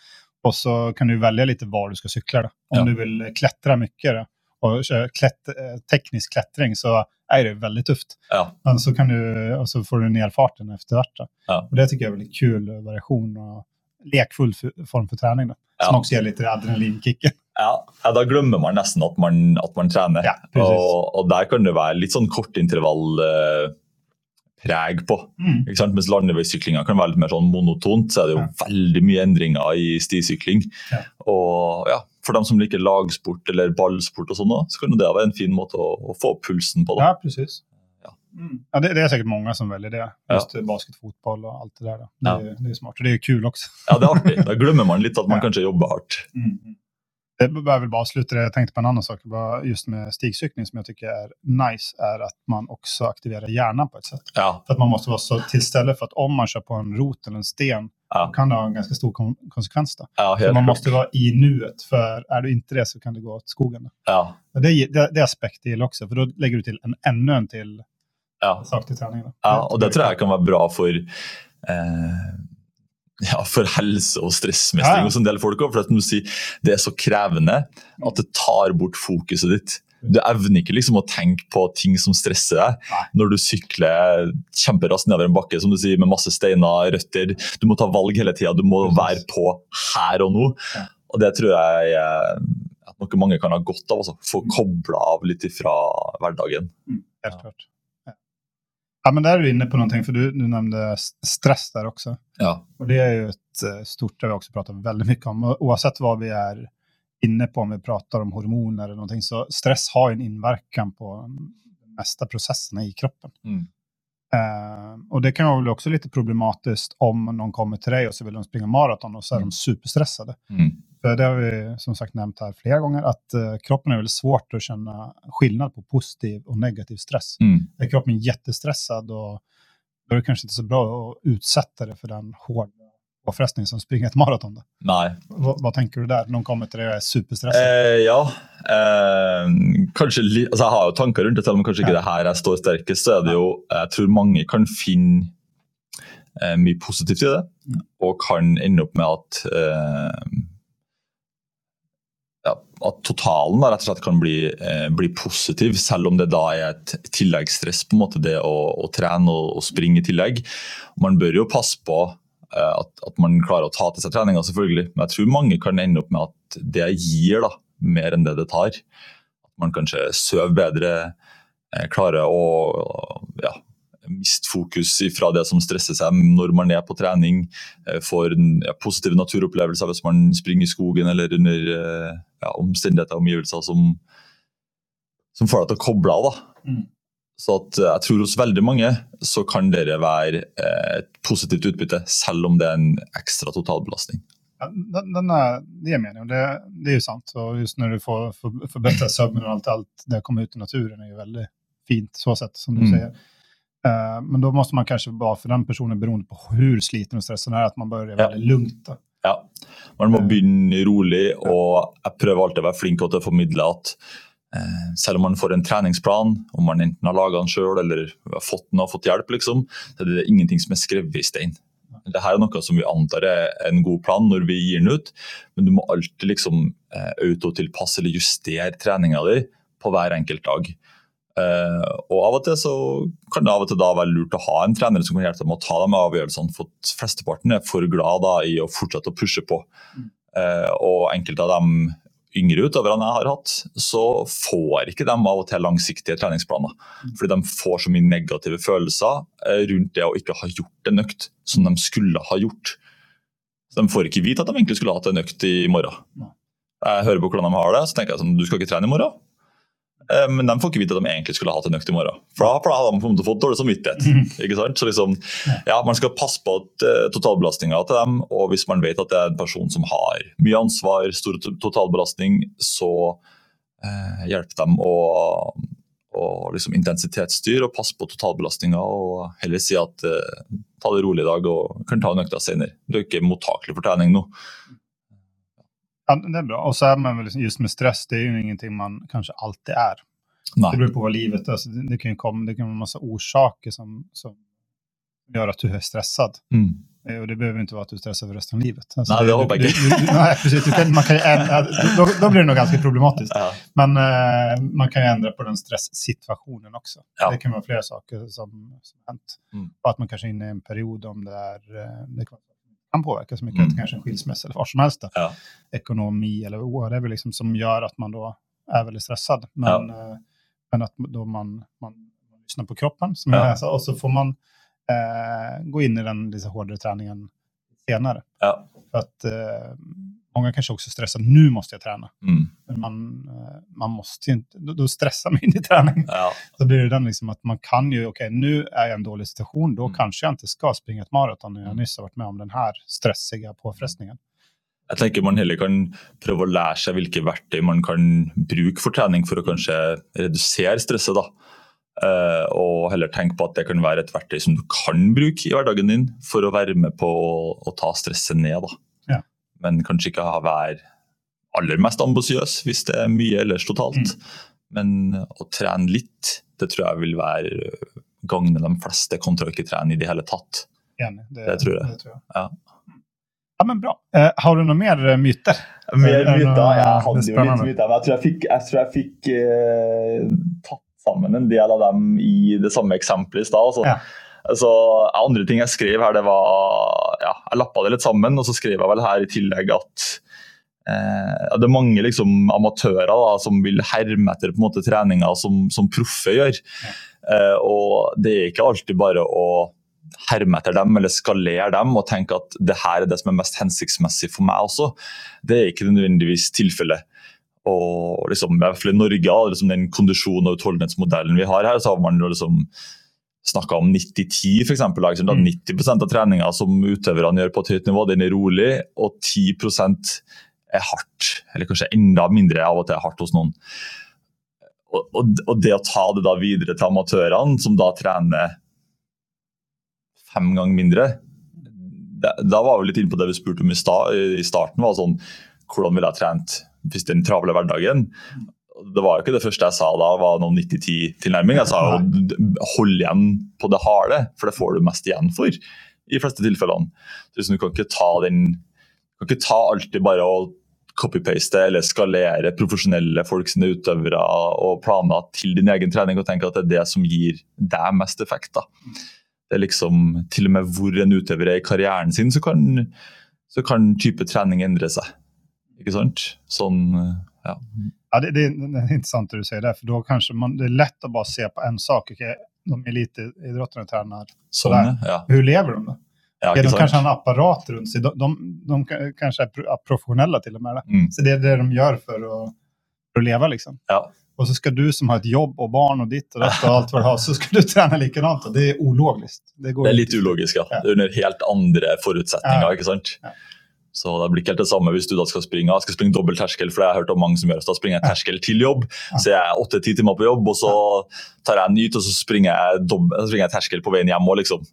A: Och så kan du välja lite var du ska cykla. Då. Om ja. du vill klättra mycket då, och köra klätt, eh, teknisk klättring så är det väldigt tufft. Ja. Men så kan du, och så får du ner farten efterhvert. Ja. Och det tycker jag är väldigt kul variation och lekfull form för träning. Då, som också ger lite adrenalinkicken.
D: Ja, Da glemmer man nesten at man, at man trener. Ja, og, og, der kan det være litt sånn kortintervallpreg eh, på. Mm. Mens landeveissyklinga kan være litt mer sånn monotont, så er det jo ja. veldig mye endringer i stisykling. Ja. Og ja, For dem som liker lagsport eller ballsport, og sånn, så kan det være en fin måte å, å få pulsen på.
A: Da. Ja, precis. Mm. Ja, det, det, er sikkert mange som velger det. Just ja. basket, fotball og alt det där. Det, ja. det är smart. og det er jo kul også.
D: Ja, det er artig. Da glemmer man litt at man (laughs) ja. kanskje jobber hardt. mm.
A: Det bör väl bara sluta det. Jag tänkte på en annan sak, just med stigcykling som jag tycker är nice, är att man också aktiverar hjärnan på ett sätt. Ja. För att man måste vara så tillställe för att om man kör på en rot eller en sten, ja. kan det ha en ganska stor konsekvens. Då. Ja, så man måste vara i nuet, för är du inte det så kan det gå åt skogen. Ja. Det, det, det aspekt till också, för då lägger du till en, ännu en till ja. sak till träningen.
D: Ja, och det tror jag kan vara bra för eh ja, for helse og stressmestring ja. hos en del folk òg. For si, det er så krevende at det tar bort fokuset ditt. Du evner ikke liksom å tenke på ting som stresser deg Nei. når du sykler kjemperaskt nedover en bakke som du sier, med masse steiner, røtter. Du må ta valg hele tida. Du må være på her og nå. Ja. Og det tror jeg er noe mange kan ha godt av. Altså. Få kobla av litt fra hverdagen. Mm, helt klart.
A: Ja, men där är du inne på någonting, för du, du nämnde stress där också. Ja. Och det är ju ett eh, stort, det vi också pratat väldigt mycket om. Oavsett vad vi är inne på, om vi pratar om hormoner eller någonting, så stress har en inverkan på de mesta processerna i kroppen. Mm. Uh, och det kan vara också lite problematiskt om någon kommer till dig och så vill de springa maraton och så är mm. de superstressade. Mm. För det har vi som sagt nämnt här flera gånger, att uh, kroppen är väldigt svårt att känna skillnad på positiv och negativ stress. Mm. Är kroppen jättestressad och då är det kanske inte så bra att utsätta det för den hårda påfrestningen som springer ett maraton. Då.
D: Nej.
A: V vad tänker du där? Någon kommer till dig och är superstressad?
D: Eh, ja, eh, kanskje altså Jeg har jo tanker rundt det, selv om kanskje ikke ja. det her jeg står sterkest. så er det jo, Jeg tror mange kan finne eh, mye positivt i det, mm. og kan ende opp med at eh, at totalen da, rett og slett kan bli, eh, bli, positiv, selv om det da er et tilleggsstress, på en måte det å, å trene og, og, springe i tillegg. Man bør jo passe på eh, at, at, man klarer å ta til seg treninga, selvfølgelig. Men jeg tror mange kan ende opp med at det gir da, mer enn det det tar. At man kanskje sover bedre, eh, klarer å ja, miste fokus fra det som stresser seg når man er på trening. Eh, får ja, positive naturopplevelser hvis man springer i skogen eller under eh, ja, omstendigheter og omgivelser som, som, får deg til å koble av. Mm. Så at, eh, jeg tror hos veldig mange så kan det være et positivt utbytte, selv om det er en ekstra totalbelastning.
A: Ja, den, den är, det är meningen, det, det er jo sant. Og just når du får forbedret förbättra søvnen og alt, alt det kommer ut i naturen er jo veldig fint så sett, som du mm. säger. Eh, men då måste man kanske vara för den personen beroende på hur sliten och stressad är, att man börjar ja. väldigt lugnt.
D: Ja, man må begynne rolig, og jeg prøver alltid å være flink til å formidle at eh, selv om man får en treningsplan, om man enten har laga den sjøl eller har fått den og fått hjelp, liksom, så er det ingenting som er skrevet i stein. Dette er noe som vi antar er en god plan når vi gir den ut, men du må alltid liksom eh, autotilpasse eller justere treninga di på hver enkelt dag. Uh, og Av og til så kan det av og til da være lurt å ha en trener som kan hjelpe dem å ta de avgjørelsene. for Flesteparten er for glad da i å fortsette å pushe på. Uh, og enkelte av de yngre utøverne jeg har hatt, så får ikke de av og til langsiktige treningsplaner. Fordi de får så mye negative følelser uh, rundt det å ikke ha gjort en økt som de skulle ha gjort. Så De får ikke vite at de egentlig skulle hatt en økt i morgen. Jeg hører på hvordan de har det, så tenker jeg sånn, du skal ikke trene i morgen. Eh, men de får ikke vite at de egentlig skulle hatt en økt i morgen. For da, for da hadde de fått dårlig samvittighet. Mm. ikke sant? Så liksom, ja, Man skal passe på uh, totalbelastninga til dem, og hvis man vet at det er en person som har mye ansvar, stor totalbelastning, så eh, hjelp dem å, og liksom intensitetsstyr og passe på totalbelastninga, og heller si at eh, ta det rolig i dag og kan ta en økta senere. Du er ikke mottakelig for trening nå.
A: Ja, det är bra. Och så är man väl just med stress, det är ju ingenting man kanske alltid är.
D: Nej.
A: Det beror på vad livet är. Alltså, det, kan ju komma, det kan vara en massa orsaker som, som gör att du är stressad.
D: Mm.
A: Och det behöver inte vara att du är stressad för resten av livet. Alltså,
D: Nej, det hoppas jag
A: inte. Nej, precis. Du kan, man kan ändra, då, då blir det nog ganska problematiskt.
D: Ja.
A: Men eh, man kan ju ändra på den stresssituationen också.
D: Ja.
A: Det kan vara flera saker som, som hänt.
D: Mm.
A: Och att man kanske är inne i en period om det är, eh, det kan kan påverka så mycket,
D: Mm.
A: kanske en skilsmässa eller vad som helst.
D: Ja.
A: Ekonomi eller whatever liksom, som gör att man då är väldigt stressad. Men, eh, men att då man, man, man lyssnar på kroppen, som
D: Ja.
A: jag och så får man eh, gå in i den lite hårdare träningen senare.
D: Ja.
A: För att eh, många kanske också stressar, nu måste jag träna.
D: Mm.
A: Men man, eh, man måste ju inte, då, då stressar man in i träning.
D: Ja.
A: Så blir det den liksom att man kan ju, okej nu är jag i en dålig situation, då
D: Mm.
A: kanske jag inte ska springa ett maraton när jag
D: Mm.
A: nyss har varit med om den här stressiga påfrestningen.
D: Jeg tenker Man heller kan prøve å lære seg hvilke verktøy man kan bruke for trening for å kanskje redusere stresset. da. Uh, og heller tenke på at det kan være et verktøy som du kan bruke i hverdagen din for å være med på å, å ta stresset ned. da. Men kanskje ikke ha- være aller mest ambisiøs hvis det er mye ellers totalt.
A: Mm.
D: Men å trene litt, det tror jeg vil være gagne de fleste kontra å ikke trene i det hele tatt.
A: Enig, det,
D: Det tror jeg.
A: Det tror jeg.
D: Ja.
A: ja, men bra. Eh, har du noe mer eh, myter?
D: Mer
A: Er
D: myter.
A: noe-
D: Jeg hadde jo litt myter, men jeg tror jeg fikk, jeg tror jeg fikk eh, tatt sammen en del av dem i det samme eksempelet i stad. Altså.
A: Ja.
D: Altså, andre ting jeg skrev her, det var ja, Jeg lappa det litt sammen, og så skrev jeg vel her i tillegg at eh, det er mange liksom, amatører da, som vil herme etter på en måte, treninger som, som proffe gjør. Eh, og det er ikke alltid bare å herme etter dem eller skalere dem og tenke at det her er det som er mest hensiktsmessig for meg også. Det er ikke nødvendigvis tilfellet. Og liksom, i hvert fall i Norge, liksom den kondisjon- og utholdenhetsmodellen vi har her, så har man jo liksom snakka om 90-10, f.eks. Liksom,
A: Mm.
D: 90% av treninga som utøverne gjør på et høyt nivå, den er rolig, og 10% er hardt. Eller kanskje enda mindre av og til hardt hos noen. Og, og, og det å ta det da videre til amatørene, som da trener fem ganger mindre da, da var vi litt inne på det vi spurte om i, sta, i starten. var sånn, Hvordan ville jeg trent hvis den travle hverdagen? Det var jo ikke det første jeg sa da, var noen 90-10-tilnærming. Jeg sa jo hold igjen på det harde, for det får du mest igjen for i de fleste tilfellene. Så liksom, du kan ikke ta den du kan ikke ta alltid bare å copy-paste eller skalere profesjonelle folk sine utøvere og planer til din egen trening og tenke at det er det som gir deg mest effekt. da. Det er liksom Til og med hvor en utøver er i karrieren sin, så kan, så kan type trening endre seg. Ikke sant? Sånn, ja.
A: Ja, det, det, är intressant det du säger där, för då kanske man, det är lätt att bara se på en sak. Okay, de elitidrottarna tränar
D: Sånn,
A: sådär.
D: ja.
A: Hur lever de då?
D: ja ikke
A: de
D: sant?
A: kanske har en apparat rundt seg. De, de, de kanskje er är pro- professionella till med.
D: Mm.
A: Så det er det de gjør for å, for å leve, liksom.
D: Ja.
A: Og så skal du som har et jobb og barn og ditt og dette og alt hva du har, så skal du (laughs) trene likadant. Och det er ulogisk. Det, går
D: Det er litt ulogisk, ja.
A: Ja.
D: Det er under helt andre forutsetninger.
A: Ja.
D: ikke sant? Så det blir ikke helt det samme hvis du da skal springe skal springe dobbel terskel, for det har jeg hørt om mange som gjør. Så da springer jeg terskel til jobb, så jeg er åtte-ti timer på jobb, og så tar jeg en nyt, og så springer jeg, dobbelt, så springer jeg terskel på veien hjem òg, liksom.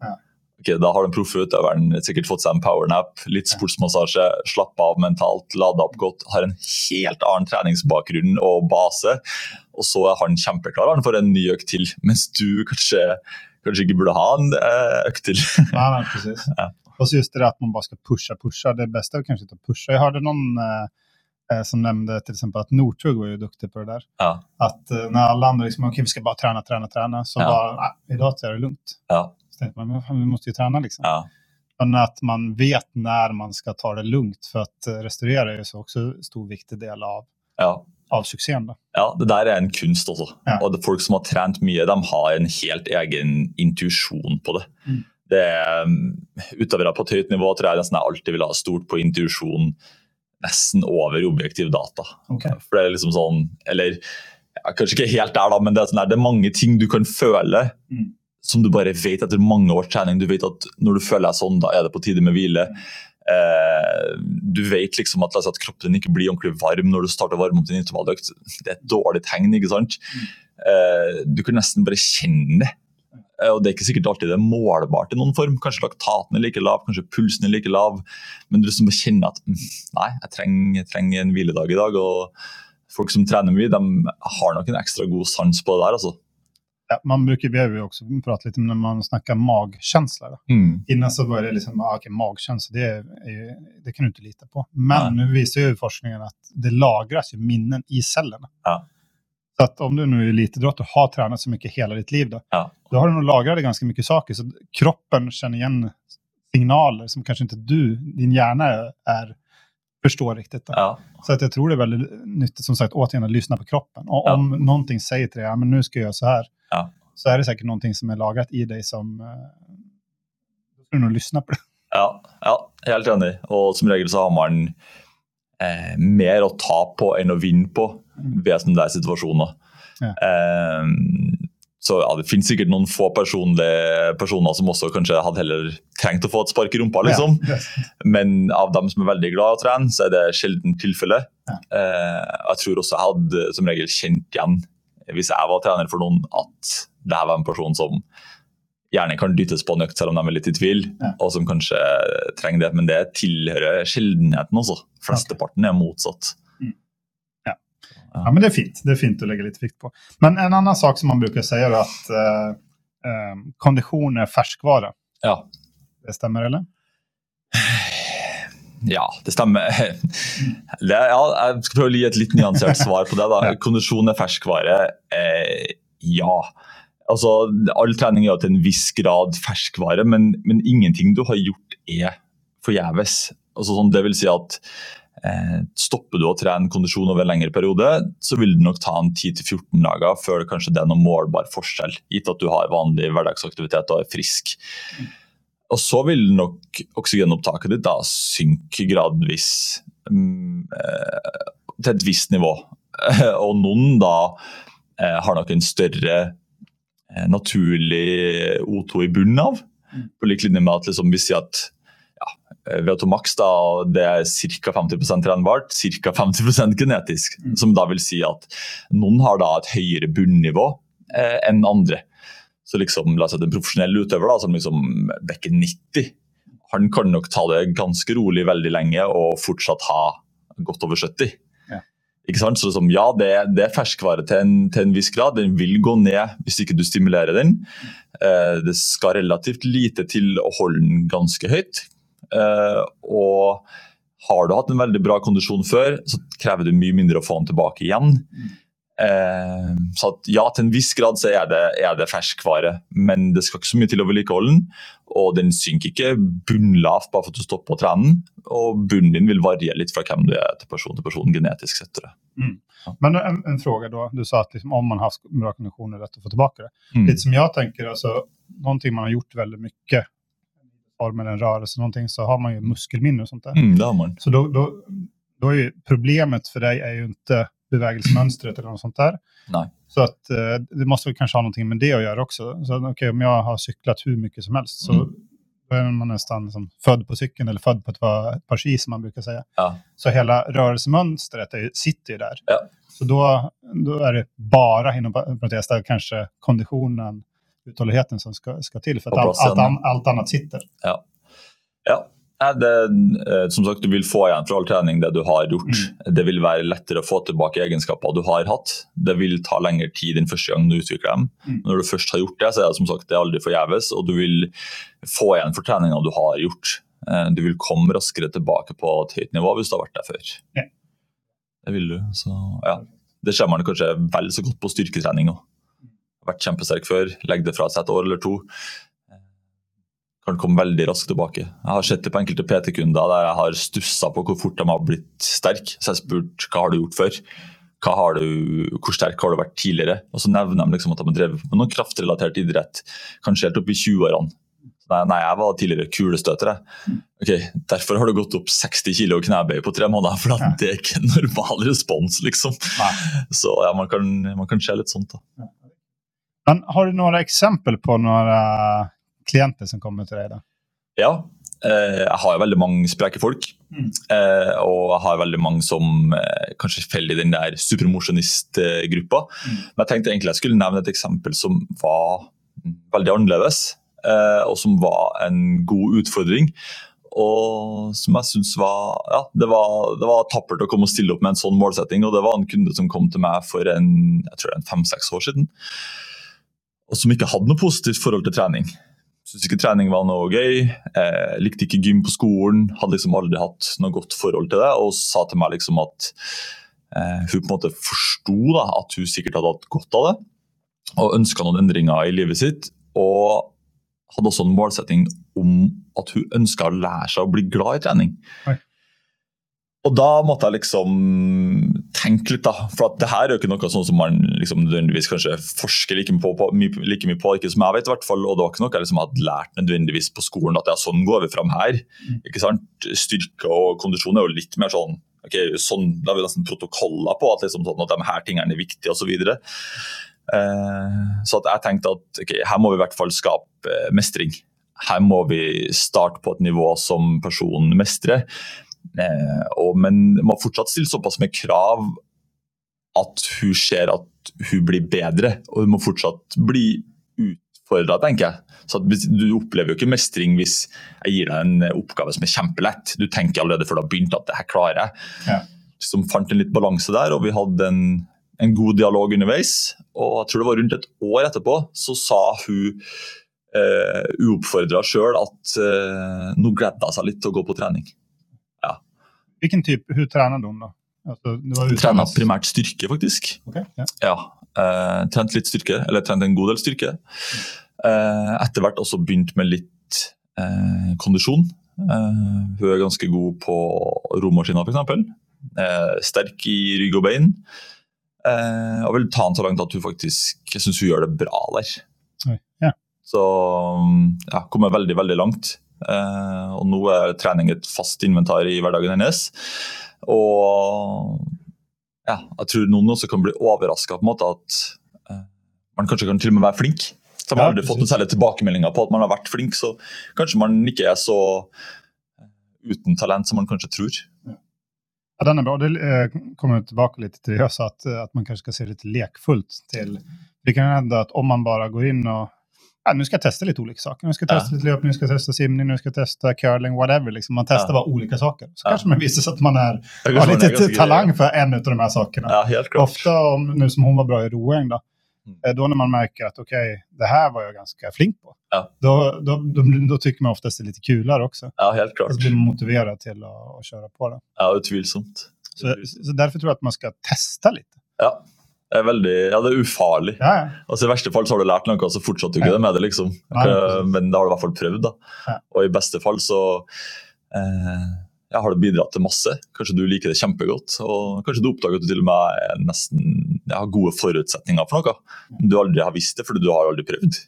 D: Okay, Da har den proffe utøveren sikkert fått seg en powernap, litt sportsmassasje, slappa av mentalt, lada opp godt, har en helt annen treningsbakgrunn og base. Og så er han kjempeklar han får en ny økt til, mens du kanskje, kanskje ikke burde ha en eh, økt til.
A: Nei, nei, precis. (laughs)
D: Ja.
A: Och så just det där att man bara ska pusha, pusha. Det bästa är kanske inte att pusha. Jag hörde någon eh, eh, som nämnde till exempel att Northug var ju duktig på det där.
D: Ja,
A: Att eh, när alla andra liksom, okej vi ska bara träna, träna, träna. Så
D: Ja.
A: bara, "Nej, idag jag det lugnt.
D: ja,
A: Så tänkte man, men fan, vi måste ju träna liksom.
D: ja.
A: Men att man vet när man ska ta det lugnt. För att restaurere restaurera är ju också en stor viktig del av,
D: ja.
A: av suksessen. Da.
D: Ja, det der er en kunst også.
A: Ja.
D: Og folk som har trent mye, de har en helt egen intuisjon på det.
A: Mm.
D: Det er, um, utøvere på et høyt nivå tror jeg nesten jeg alltid vil ha stort på intuisjon, nesten over objektiv data.
A: Okay.
D: For det er liksom sånn, eller ja, Kanskje ikke helt der, da, men det er, sånn der, det er mange ting du kan føle
A: Mm.
D: som du bare vet etter mange års trening. Du vet at når du føler deg sånn, da er det på tide med hvile. Eh, du vet liksom at, at kroppen din ikke blir ordentlig varm når du starter å varme opp din intervalløkt. Det er et dårlig tegn. ikke sant? Eh, du kan nesten bare kjenne det. Og Det er ikke sikkert alltid det er målbart i noen form. Kanskje laktaten er like lav, kanskje pulsen er like lav. Men du liksom kjenner at mm, nei, jeg trenger, jeg trenger en hviledag i dag. og Folk som trener mye, de har nok en ekstra god sans på det der. altså.
A: Ja, man bruker, vi har jo også pratet litt om når man snakker. Då. Innan så var det liksom, ah, okay, magkänsla, det, det kan du ikke lite på. Men nå viser jo forskningen at det lagres jo minnen i cellene.
D: Ja.
A: Så att om du nu är elitidrott och har tränat så mycket hela ditt liv, då,
D: Ja.
A: då har du nog lagrat ganska mycket saker. Så kroppen känner igen signaler som kanske inte du, din hjärna, är, förstår riktigt. Då.
D: Ja.
A: Så att jag tror det är väldigt nyttigt, som sagt, återigen att lyssna på kroppen. Och
D: Ja.
A: om någonting säger till dig, ja, men nu ska jag göra så här,
D: Ja.
A: så är det säkert någonting som är lagrat i dig som... Då du nog lyssna på det.
D: Ja, ja, helt enig. Og som regel så har man eh, mer å ta på enn å vinne på ved sånne der situasjoner.
A: Ja.
D: Eh, så ja, Det finnes sikkert noen få personer som også kanskje hadde heller trengt å få et spark i rumpa. liksom.
A: Ja.
D: Men av dem som er veldig glad i å trene, så er det sjelden tilfelle.
A: Ja.
D: Eh, jeg tror også jeg hadde som regel kjent igjen, hvis jeg var trener for noen, at det her var en person som gjerne kan dyttes på en økt selv om de er litt i tvil,
A: Ja.
D: og som kanskje trenger det. Men det tilhører sjeldenheten også. Flesteparten er motsatt.
A: Ja, men det er fint. Det er fint å legge litt vikt på. Men en annen sak som man bruker si, er at eh, kondisjon er ferskvare.
D: Ja.
A: Det stemmer, eller?
D: Ja, det stemmer. (laughs) Det, ja, jeg skal prøve å gi et litt nyansert svar på det. da. (laughs) Kondisjon er ferskvare. Eh, ja. Altså, All trening er jo til en viss grad ferskvare, men, men ingenting du har gjort er forgjeves. Altså, sånn, det vil si at eh, Stopper du å trene kondisjon over en lengre periode, så vil det nok ta en 10-14 dager før det kanskje det er noen målbar forskjell, gitt at du har vanlig hverdagsaktivitet og er frisk. Og så vil nok oksygenopptaket ditt da synke gradvis mm, eh, til et visst nivå. (laughs) Og noen da eh, har nok en større eh, naturlig O2 i bunnen av. På lik linje med at liksom, vi sier at eh, VO2 max da, det er ca. 50% trenbart, ca. 50 genetisk.
A: Mm.
D: Som da vil si at noen har da et høyere bunnivå eh, enn andre. Så liksom, la oss si at En profesjonell utøver da, som liksom dekker 90, han kan nok ta det ganske rolig veldig lenge og fortsatt ha godt over 70.
A: Ja.
D: Ikke sant? Så liksom, ja, det, det er ferskvare til en, til en viss grad. Den vil gå ned hvis ikke du stimulerer den. Eh, det skal relativt lite til å holde den ganske høyt. Eh, og har du hatt en veldig bra kondisjon før, så krever det mye mindre å få den tilbake igjen. Eh, så at, ja, til en viss grad så er det, er det ferskvare, men det skal ikke så mye til å vedlikeholde den. Og den synker ikke bunnlavt bare for at du stopper å trene den. Og bunnen din vil variere litt fra hvem du er til person til person genetisk sett. Mm.
A: Men en, en fråga då. Du sa at liksom, om man har haft bra kondisjon, er det lätt å få tilbake det.
D: Mm.
A: Litt som jeg tenker noen ting man har gjort väldigt mycket, eller en rörelse, någonting, så har man ju muskelminne och sånt där.
D: Mm, det har man.
A: Så då, då, då är ju problemet för dig är ju inte bevägelsemönstret eller något sånt där.
D: Nej.
A: Så att eh, det måste väl kanske ha någonting med det att göra också. Så okej, om jag har cyklat hur mycket som helst så
D: Mm.
A: är man nästan liksom född på cykeln eller född på ett par, ett par ski som man brukar säga.
D: Ja.
A: Så hela rörelsemönstret är, sitter ju där.
D: Ja.
A: Så då, då är det bara inom parentes kanske konditionen uthålligheten som ska, ska till för att
D: På
A: allt, an, allt annat sitter.
D: Ja. ja. Det, eh, som sagt, Du vil få igjen for all trening det du har gjort. Det vil være lettere å få tilbake egenskaper du har hatt. Det vil ta lengre tid enn første gang du utvikler dem.
A: Mm.
D: Når du først har gjort det, så er det som sagt det er aldri forgjeves, og du vil få igjen for treninga du har gjort. Eh, Du vil komme raskere tilbake på et høyt nivå hvis du har vært der før.
A: Ja.
D: Det vil du. Så ja. Det ser man kanskje vel så godt på styrketrening òg. Vært kjempesterk før, legger det fra seg et år eller to kan komme veldig raskt tilbake. Jeg har sett det på enkelte PT-kunder der jeg har stussa på hvor fort de har blitt sterke. Så jeg har spurt hva har du gjort før? Du, hvor sterk har du vært tidligere? Og så nevner de liksom at de har drevet med noe kraftrelatert idrett, kanskje helt opp i 20-årene. Nei, nei, jeg var tidligere kulestøter. jeg. Ok, Derfor har du gått opp 60 kg knebøy på tre måneder, for det er ikke en normal respons, liksom. Så ja, man kan, man kan se litt sånt. da.
A: Men har du noen eksempel på noen klienter som kommer til deg? da?
D: Ja, eh, jeg har veldig mange spreke folk.
A: Mm.
D: Eh, og jeg har veldig mange som eh, kanskje faller i den der supermosjonistgruppa.
A: Mm.
D: Men jeg tenkte egentlig jeg skulle nevne et eksempel som var veldig annerledes. Eh, og som var en god utfordring. Og som jeg syns var Ja, det var, det var tappert å komme og stille opp med en sånn målsetting. Og det var en kunde som kom til meg for en jeg tror det er en fem-seks år siden. Og som ikke hadde noe positivt forhold til trening. Syntes ikke trening var noe gøy. Eh, likte ikke gym på skolen. Hadde liksom aldri hatt noe godt forhold til det. Og sa til meg liksom at eh, hun på en måte forsto at hun sikkert hadde hatt godt av det. Og ønska noen endringer i livet sitt. Og hadde også en målsetting om at hun ønska å lære seg å bli glad i trening.
A: Oi.
D: Og da måtte jeg liksom tenke litt, da. For det her er jo ikke noe sånn som man liksom nødvendigvis kanskje forsker like mye på, like mye på, ikke som jeg vet i hvert fall. Og det var ikke noe jeg liksom hadde lært nødvendigvis på skolen, at ja, sånn går vi fram her. Ikke sant? Styrke og kondisjon er jo litt mer sånn ok, sånn, Da har vi nesten protokoller på at, liksom, sånn at de her tingene er viktige osv. Så, eh, så at jeg tenkte at ok, her må vi i hvert fall skape mestring. Her må vi starte på et nivå som personen mestrer. Eh, og, men man må fortsatt stille såpass med krav at hun ser at hun blir bedre, og hun må fortsatt bli utfordra, tenker jeg. Så Du opplever jo ikke mestring hvis jeg gir deg en oppgave som er kjempelett. Du tenker allerede før du har begynt at det her klarer jeg.
A: Ja.
D: Som fant en litt balanse der, og vi hadde en, en god dialog underveis. Og jeg tror det var rundt et år etterpå så sa hun uh, uoppfordra sjøl at eh, nå gledde hun seg litt til å gå på trening.
A: Vilken type, Hun trener hon da? Altså,
D: Trena
A: utomhus.
D: primært styrke, faktisk.
A: Okay, ja.
D: Ja, eh, trent litt styrke, eller trent en god del styrke. Eh, etter hvert også begynt med litt eh, kondisjon. Eh, hun er ganske god på romaskiner, f.eks. Eh, sterk i rygg og bein. Eh, og vil ta den så langt at hun faktisk jeg synes hun gjør det bra der.
A: Ja.
D: Så ja, kommer veldig, veldig langt. Eh, og nå er trening et fast inventar i hverdagen hennes. Og ja, jeg tror noen også kan bli overraska på en måte at eh, man kanskje kan til og med være flink. Så man
A: Ja,
D: aldri fått noen særlige tilbakemeldinger på at man har vært flink, så kanskje man ikke er så eh, uten talent som man kanskje tror.
A: Ja, den er bra. Det kommer tilbake litt til det at, eh, man kanskje skal se litt lekfullt til Det kan hende at om man bare går inn och ja, nu ska jag testa lite olika saker. Nu ska jag testa
D: Ja.
A: lite löpning, nu ska jag testa simning, nu ska jag testa curling, whatever. Liksom. Man testar
D: Ja.
A: bara olika saker. Så
D: Ja.
A: kanske man visar sig att man är, har
D: litt man är
A: lite talang för en av de här sakerna.
D: Ja, helt klart.
A: Ofta, om, nu som hon var bra i roing, då,
D: Mm.
A: eh, då när man märker att okej, det här var jag ganska flink på.
D: Ja.
A: Då, då, då, då tycker man oftast det är lite kulare också.
D: Ja, helt klart.
A: Så blir man motiverad till att, att köra på det.
D: Ja, utvilsomt.
A: Så, så därför tror jag att man ska testa lite.
D: Ja. Det er veldig, ja, det er ufarlig.
A: Ja, ja.
D: Altså I verste fall så har du lært noe, og så fortsatte du ikke det med det. liksom. Eh. Men det har du i hvert fall prøvd. da. Og i beste fall så eh, har det bidratt til masse. Kanskje du liker det kjempegodt. Og kanskje du oppdager at du til og med er nesten har gode forutsetninger for noe. Men du aldri har visst det fordi du har aldri prøvd.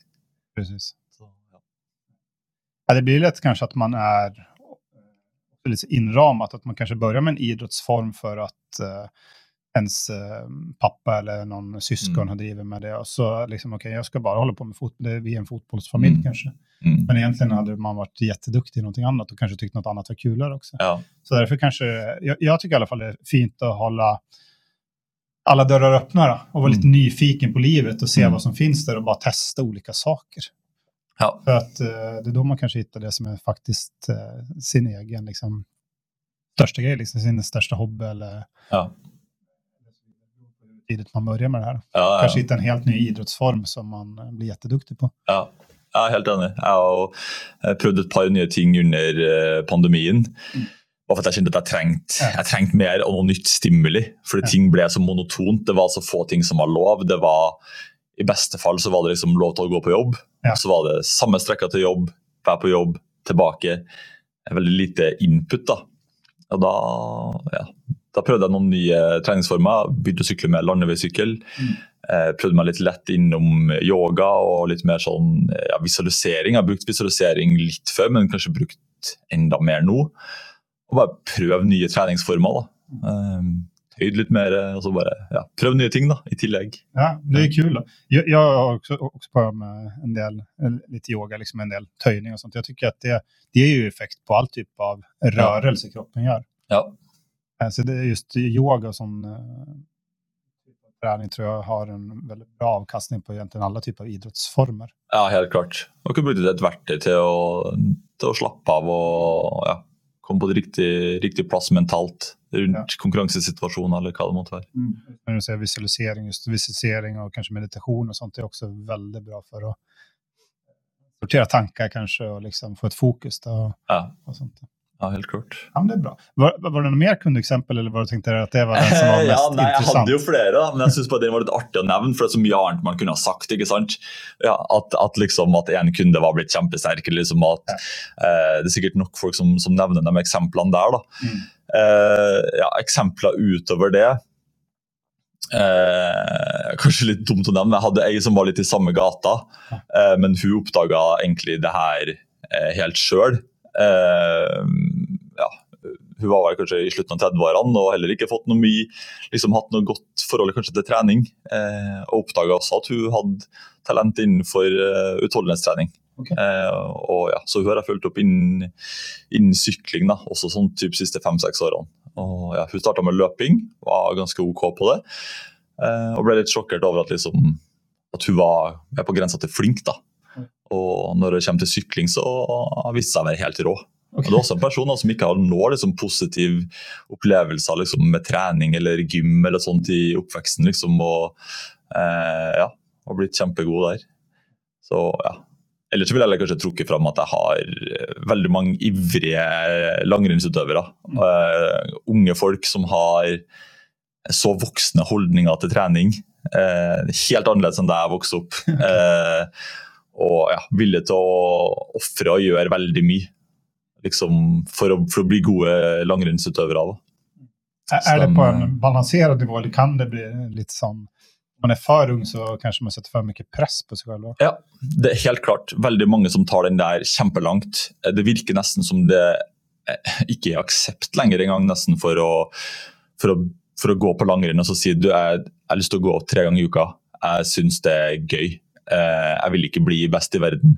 A: Precis.
D: Ja.
A: Det blir lett kanskje at man er litt innrammet, at man kanskje begynner med en idrottsform for at eh, ens eh, pappa eller någon syskon
D: Mm.
A: har drivit med det. Och så liksom, okej, jag ska bara hålla på med fotboll, vi är en fotbollsfamilj
D: Mm.
A: kanske.
D: Mm.
A: Men egentligen hade man varit jätteduktig i någonting annat och kanske tyckt något annat var kulare också.
D: Ja.
A: Så därför kanske, jag, jag tycker i alla fall det är fint att hålla, alla dörrar öppna då, och vara lite
D: Mm.
A: nyfiken på livet och se
D: Mm.
A: vad som finns där och bara testa olika saker.
D: Ja.
A: För att eh, det är då man kanske hittar det som är faktiskt eh, sin egen liksom, största grej, liksom, sin största hobby eller
D: Ja.
A: Tidigt man börjar med det här.
D: Ja.
A: Kanske hitta en helt ny idrottsform som man blir jätteduktig på.
D: Ja, jeg er helt enig. Jeg har prøvd et par nye ting under eh, pandemien. Bare for jeg kjente at jeg trengte, jeg trengte mer og noe nytt stimuli. Fordi ting ble så monotont. Det var så få ting som var lov. Det var, I beste fall så var det liksom lov til å gå på jobb.
A: Ja.
D: Så var det samme strekka til jobb, være på jobb, tilbake. Veldig lite input. da. Og da, ja, da prøvde jeg noen nye treningsformer. Begynte å sykle med landeveissykkel. Eh, prøvde meg litt lett innom yoga og litt mer sånn ja, visualisering. Jeg har brukt visualisering litt før, men kanskje brukt enda mer nå. Og bare prøv nye treningsformer. da. Eh, Høyd litt mer, og så bare ja, prøv nye ting da, i tillegg.
A: Ja, det er kul. Jeg, Jag, jag har også, også prøvd med en del, litt yoga, liksom en del tøyning og sånt. Jeg tycker att det, det ger jo effekt på all type av rørelse kroppen gjør.
D: Ja,
A: Eh, Så det är just yoga som eh, träning tror jag har en väldigt bra avkastning på egentligen alla typer av idrottsformer.
D: ja helt klart. Man kan bruke det et verktøy til å, til å slappe av og ja, komme på det riktig, riktig plass mentalt rundt konkurransesituasjoner eller hva det måtte være.
A: När du säger visualisering, just visualisering och kanske meditation och sånt är också väldigt bra för att sortera tankar kanske och liksom få ett fokus. Då,
D: Ja,
A: och sånt.
D: Ja helt klart.
A: Ja, men det er bra. Var, var det noe mer kundeeksempel, eller var tenkte dere at det var den som var (laughs) mest
D: ja, nei, Jeg hadde jo flere, da, men jeg synes det var litt artig å nevne. For det er så mye annet man kunne ha sagt. ikke sant? Ja, at, at liksom at en kunde var blitt kjempesterk. eller liksom at eh, Det er sikkert nok folk som, som nevner de eksemplene der. da.
A: Mm.
D: Eh, ja, Eksempler utover det eh, Kanskje litt dumt å nevne. Jeg hadde ei som var litt i samme gata, eh, men hun oppdaga egentlig det her eh, helt sjøl. Eh, ja, hun var vel kanskje i slutten av 30-årene og heller ikke fått noe mye, liksom hatt noe godt forhold kanskje til trening. Eh, og oppdaga også at hun hadde talent innenfor uh, utholdenhetstrening.
A: Okay.
D: Eh, og ja, så hun har jeg fulgt opp innen, innen sykling, da, også sånn typ siste fem-seks årene. Og ja, Hun starta med løping, var ganske OK på det. Eh, og ble litt sjokkert over at, liksom, at hun var på grensa til flink. da. Og når det kommer til sykling, så har vist seg å være helt rå. Og det er også en person som ikke har noe liksom, positiv opplevelser liksom, med trening eller gym eller sånt i oppveksten. Liksom, og eh, ja, har blitt kjempegod der. Så ja. Ellers vil jeg kanskje trukke fram at jeg har eh, veldig mange ivrige langrennsutøvere. Eh, unge folk som har så voksne holdninger til trening. Uh, helt annerledes enn da jeg vokste opp. (laughs) Eh, og ja, villige til å ofre og gjøre veldig mye liksom, for, å, for å bli gode langrennsutøvere.
A: Er det på
D: eh,
A: en balansert nivå eller kan det bli litt sånn man er for ung så kanskje man setter for mye press på seg selv? Også.
D: Ja, det er helt klart veldig mange som tar den der kjempelangt. Det virker nesten som det eh, ikke er aksept lenger engang, nesten for å, for å, for å gå på langrenn og så si du, jeg, jeg har lyst til å gå tre ganger i uka. Jeg syns det er gøy. Eh, Jeg vil ikke bli best i verden.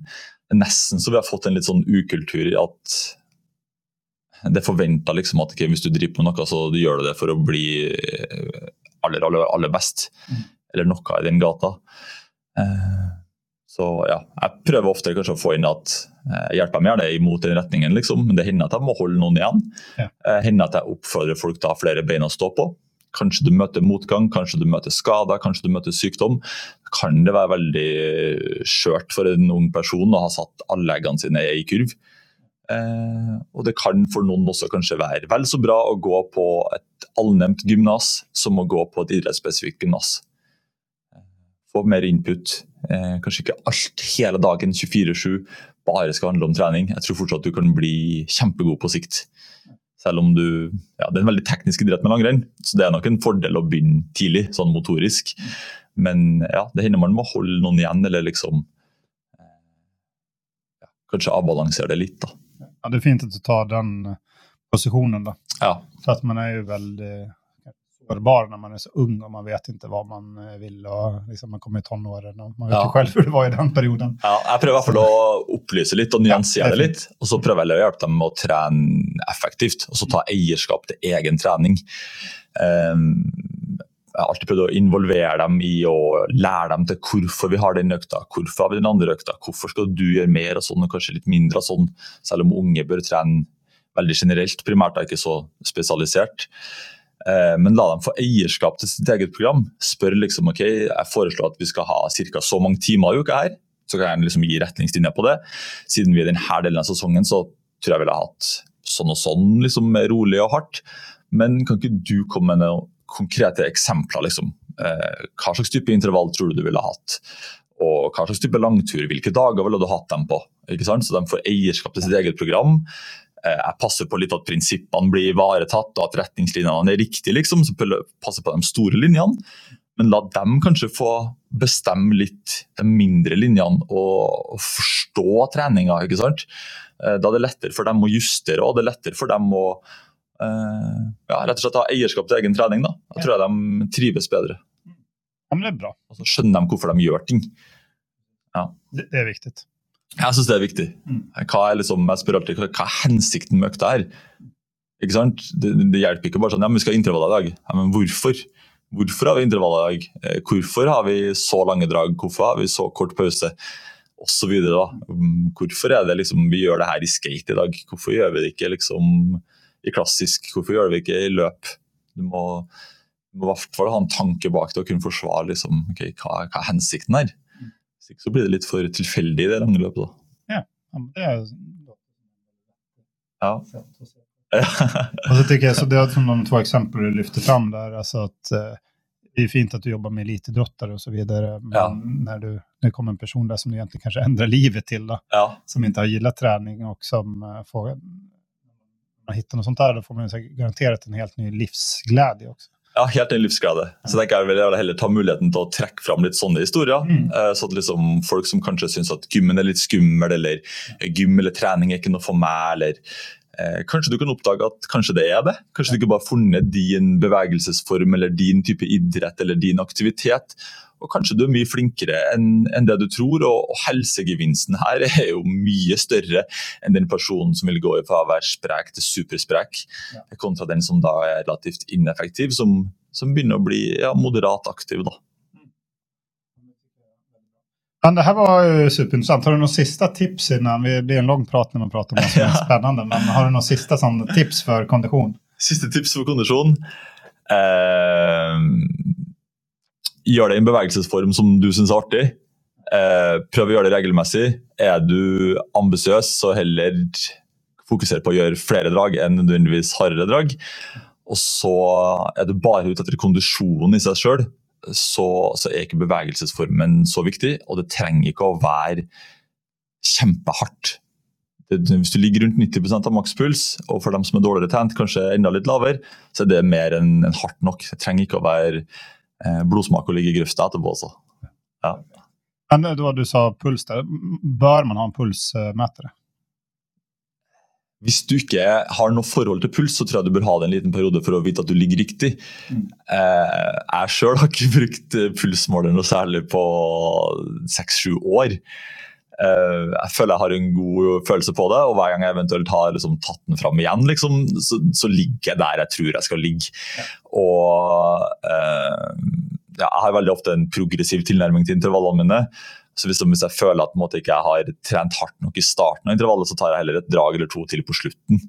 D: Nesten så vi har fått en litt sånn ukultur i at det er forventa liksom at okay, hvis du driver med noe, så gjør du det for å bli eh, aller, aller, aller best. Eller noe i den gata. Eh, Så ja, jeg prøver ofte kanskje å få inn at jeg hjelper meg gjerne imot den retningen, liksom. men det hender at jeg må holde noen igjen.
A: Ja.
D: Hender at jeg oppfordrer folk til å ha flere bein å stå på. Kanskje du møter motgang, kanskje du møter skader, kanskje du møter sykdom. Kan det være veldig skjørt for en ung person å ha satt alle eggene sine i kurv. Eh, og det kan for noen også kanskje være vel så bra å gå på et allnemt gymnas som å gå på et idrettsspesifikt gymnas. Få mer input. Eh, kanskje ikke alt hele dagen 24-7 bare skal handle om trening. Jeg tror fortsatt du kan bli kjempegod på sikt. Selv om du ja, Det er en veldig teknisk idrett med langrenn, så det er nok en fordel å begynne tidlig, sånn motorisk. Men ja, det hender man må holde noen igjen, eller liksom ja, Kanskje avbalansere det litt, da.
A: Ja, det er fint at du tar den posisjonen, da.
D: Ja,
A: For at man er jo väldigt sårbar när man är så ung och man vet inte vad man vil, vill och liksom man kommer i tonåren och man vet
D: Ja.
A: ju själv hur det var i den perioden.
D: Ja, jeg i hvert fall å opplyse litt og nyansere
A: Ja,
D: det litt. Og så prøver jeg å hjelpe dem å trene effektivt, og så ta eierskap til egen trening. Um, jeg har alltid prøvd å involvere dem i å lære dem til hvorfor vi har den økta, hvorfor har vi den andre økta, hvorfor skal du gjøre mer av sånn og kanskje litt mindre av sånn, selv om unge bør trene veldig generelt, primært er ikke så spesialisert. Eh, men la dem få eierskap til sitt eget program. Spør liksom ok, jeg foreslår at vi skal ha ca. så mange timer i uka her. Så kan jeg liksom gi retningslinjer på det. Siden vi er i denne delen av sesongen, så tror jeg vi ville hatt sånn og sånn, liksom rolig og hardt. Men kan ikke du komme med noen konkrete eksempler? liksom? Eh, hva slags type intervall tror du du ville hatt? Og hva slags type langtur? Hvilke dager ville du hatt dem på? Ikke sant? Så de får eierskap til sitt eget program. Eh, jeg passer på litt at prinsippene blir ivaretatt og at retningslinjene er riktige. Liksom, så passer på de store linjene. Men la dem kanskje få bestemme litt de mindre linjene og, forstå treninga. ikke sant? Eh, da er det lettere for dem å justere og det er lettere for dem å uh, ja, rett og slett ha eierskap til egen trening. Da. Jeg tror jeg de trives bedre.
A: Ja, men det er bra.
D: Og så skjønner de hvorfor de gjør ting.
A: Ja. Det, det er viktig.
D: Jeg syns det er viktig. Mm. Hva er liksom, jeg spør alltid, hva er hensikten med økta her? Ikke sant? Det, det, hjelper ikke bare sånn ja, men vi skal ha intervaller i dag. Ja, men hvorfor? Hvorfor har vi intervaller i dag? Eh, hvorfor har vi så lange drag? Hvorfor har vi så kort pause? Og så videre, da. Mm, hvorfor er det liksom, vi gjør det her i skate i dag? Hvorfor gjør vi det ikke liksom, i klassisk? Hvorfor gjør vi det ikke i løp? Du må, du må i hvert fall ha en tanke bak det og kunne forsvare liksom, okay, hva, hva er hensikten her. Ikke så blir det litt for tilfeldig i det lange løpet.
A: Da. Ja, det er jo ja. og så tycker jag, så Det som de to eksempler du lyfter fram der, alltså att eh, det er fint at du jobber med elitidrottare och så vidare, men ja. när, du, när det kommer en person der som du egentlig kanskje ändrar livet til, då, ja. som ikke har gillat träning og som uh, får man hittar något sånt där, då får man garanterat en helt ny livsglädje også.
D: Ja, helt en livsglede. Så tenker jeg vil heller ta muligheten til å trekke fram litt sånne historier. Mm. Eh, så at liksom folk som kanskje syns at gymmen er litt skummel, eller gym eller trening er ikke noe for meg, eller eh, Kanskje du kan oppdage at kanskje det er det. Kanskje du ikke bare har funnet din bevegelsesform eller din type idrett eller din aktivitet. Og kanskje du er mye flinkere enn, enn det du tror, og, og, helsegevinsten her er jo mye større enn den personen som vil gå fra å være sprek til supersprek, kontra den som da er relativt ineffektiv, som, som begynner å bli ja, moderat aktiv. da.
A: Men det her var jo superinteressant. Har du noen siste tips innan vi blir en lang prat når man prater om det som er spennende, men har du noen siste sånn, tips for kondisjon?
D: Siste tips for kondisjon? Eh, gjør det i en bevegelsesform som du syns er artig. Eh, prøv å gjøre det regelmessig. Er du ambisiøs, så heller fokuser på å gjøre flere drag enn nødvendigvis hardere drag. Og så er du bare ute etter kondisjonen i seg sjøl, så, så, er ikke bevegelsesformen så viktig. Og det trenger ikke å være kjempehardt. Det, hvis du ligger rundt 90% av makspuls, og for dem som er dårligere trent, kanskje enda litt lavere, så er det mer enn en hardt nok. Det trenger ikke å være eh, blodsmak å ligge i grøfta etterpå også. Ja.
A: Men det var du sa puls der, bør man ha en pulsmeter?
D: Hvis du ikke har noe forhold til puls, så tror jeg du bør ha det en liten periode for å vite at du ligger riktig. Mm. Eh, jeg sjøl har ikke brukt pulsmåler noe særlig på seks-sju år. Eh, jeg føler jeg har en god følelse på det, og hver gang jeg eventuelt har liksom, tatt den fram igjen, liksom, så, så, ligger jeg der jeg tror jeg skal ligge. Ja. Og eh, ja, jeg har veldig ofte en progressiv tilnærming til intervallene mine. Så hvis, jeg føler at måte, ikke jeg har trent hardt nok i starten av intervallet, så tar jeg heller et drag eller to til på slutten.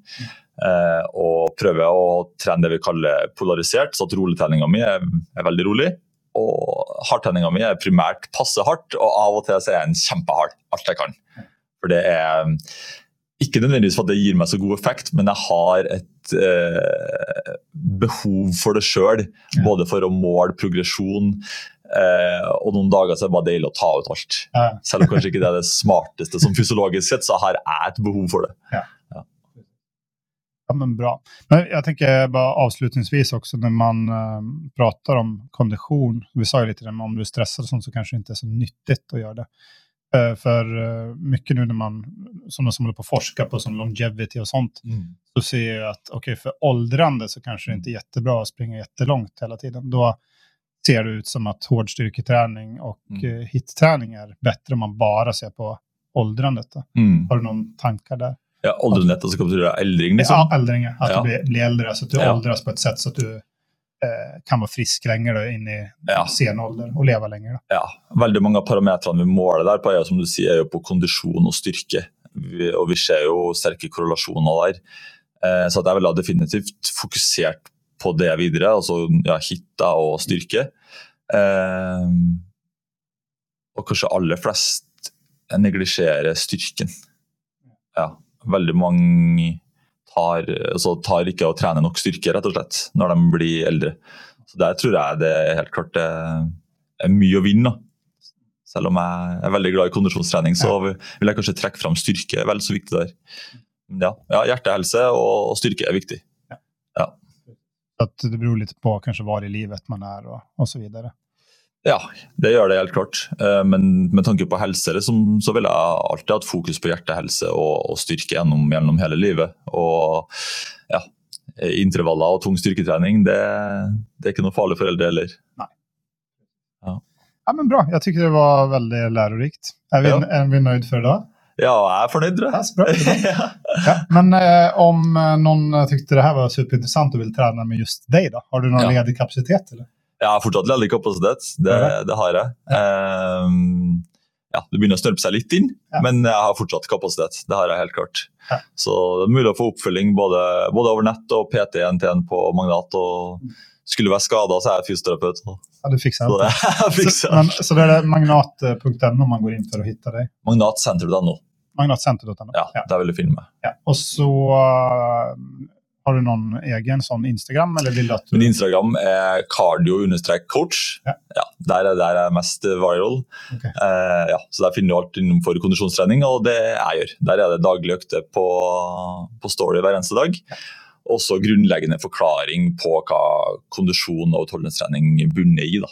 D: Uh, og prøver å trene det vi kaller polarisert, så at roligtreninga mi er, er veldig rolig. Og hardtreninga mi er primært passe hardt, og av og til så er jeg en kjempehard. Alt jeg kan. For det er ikke nødvendigvis for at det gir meg så god effekt, men jeg har et eh, behov for det sjøl. Både for å måle progresjon, eh, og noen dager så er det bare deilig å ta ut alt. Ja. Selv om kanskje ikke det er det smarteste som fysiologisk sett, så har jeg et behov for det. Ja.
A: Ja, men bra. Men jeg tenker bare avslutningsvis også, når man uh, prater om kondisjon Vi sa jo litt om om du er stresset, sånn, så kanskje det ikke er så nyttig å gjøre det. Uh, for uh, mye nå når man som, som holder på å forske på sånn longevity og sånt, mm. så ser jeg at ok, for aldrende så kanskje det ikke er kjempebra å springe kjempelangt hele tiden. Da ser det ut som at hårdstyrketrening og mm. uh, hittrening er bedre om man bare ser på åldrandet. Mm. Har du noen tanker der?
D: Ja, Aldrenhet, altså betyr det? Eldring, liksom?
A: Ja, eldring. At ja. du blir, blir, eldre. Så at du ja. aldres på et sett så at du eh, kan være frisk lenger da, inn i
D: Ja.
A: sen alder og leve lenger. Da.
D: Ja, veldig mange av parametrene vi måler der på, er som du sier, er jo på kondisjon og styrke. Vi, og vi ser jo sterke korrelasjoner der. Eh, så jeg ville definitivt fokusert på det videre, altså ja, hitta og styrke. Eh, og kanskje aller flest neglisjerer styrken. Ja, veldig mange tar, altså, tar ikke å trene nok styrke, rett og slett, når de blir eldre. Så der tror jeg det er helt klart det er mye å vinne. da. Selv om jeg er veldig glad i kondisjonstrening, så vil jeg kanskje trekke fram styrke. vel så viktig der. Ja, ja hjertehelse og styrke er viktig.
A: Att det beror litt på kanskje var i livet man er og, og så videre.
D: Ja, det gjør det helt klart. Eh, Men med tanke på helse liksom, så vil jeg alltid hatt fokus på hjertehelse og, og styrke gjennom, gjennom hele livet. Og ja, intervaller og tung styrketrening, det, det er ikke noe farlig for eldre heller.
A: Ja, men bra. Jeg syns det var veldig lærerikt. Er vi,
D: Ja.
A: er vi nøyd for i dag?
D: Ja, jeg er fornøyd, tror
A: Ja, så bra. Så bra. (laughs)
D: Ja.
A: Ja, men eh, om eh, noen eh, tykte det her var superinteressant og vil trene med just deg, da? Har du noen
D: Ja.
A: ledig kapasitet? eller?
D: Jeg har fortsatt ledig kapasitet, det, det har jeg. Ehm, ja, det begynner å snørpe seg litt inn,
A: Ja.
D: men jeg har fortsatt kapasitet. Det har jeg helt klart.
A: Ja.
D: Så det er mulig å få oppfølging både, både over nett og PT-NTN på Magnat. og Skulle være skada, så er jeg fysioterapeut.
A: Ja, du fikser
D: det
A: det. (laughs)
D: jeg
A: Så, men, så det er magnat.no man går inn for å hitte deg?
D: Magnatsenter.no.
A: Magnatsenter.no?
D: Ja, der vil du finne meg.
A: Ja. Og så uh, har du noen egen sånn Instagram, eller vil du at du
D: Min Instagram er cardio-coach.
A: Ja.
D: Ja, der er der er mest viral.
A: Okay.
D: Uh, ja, så Der finner du alt innenfor kondisjonstrening, og det jeg gjør. Der er det daglige økter på, på Story hver eneste dag. Også grunnleggende forklaring på hva kondisjon og utholdenhetstrening bunner i. da.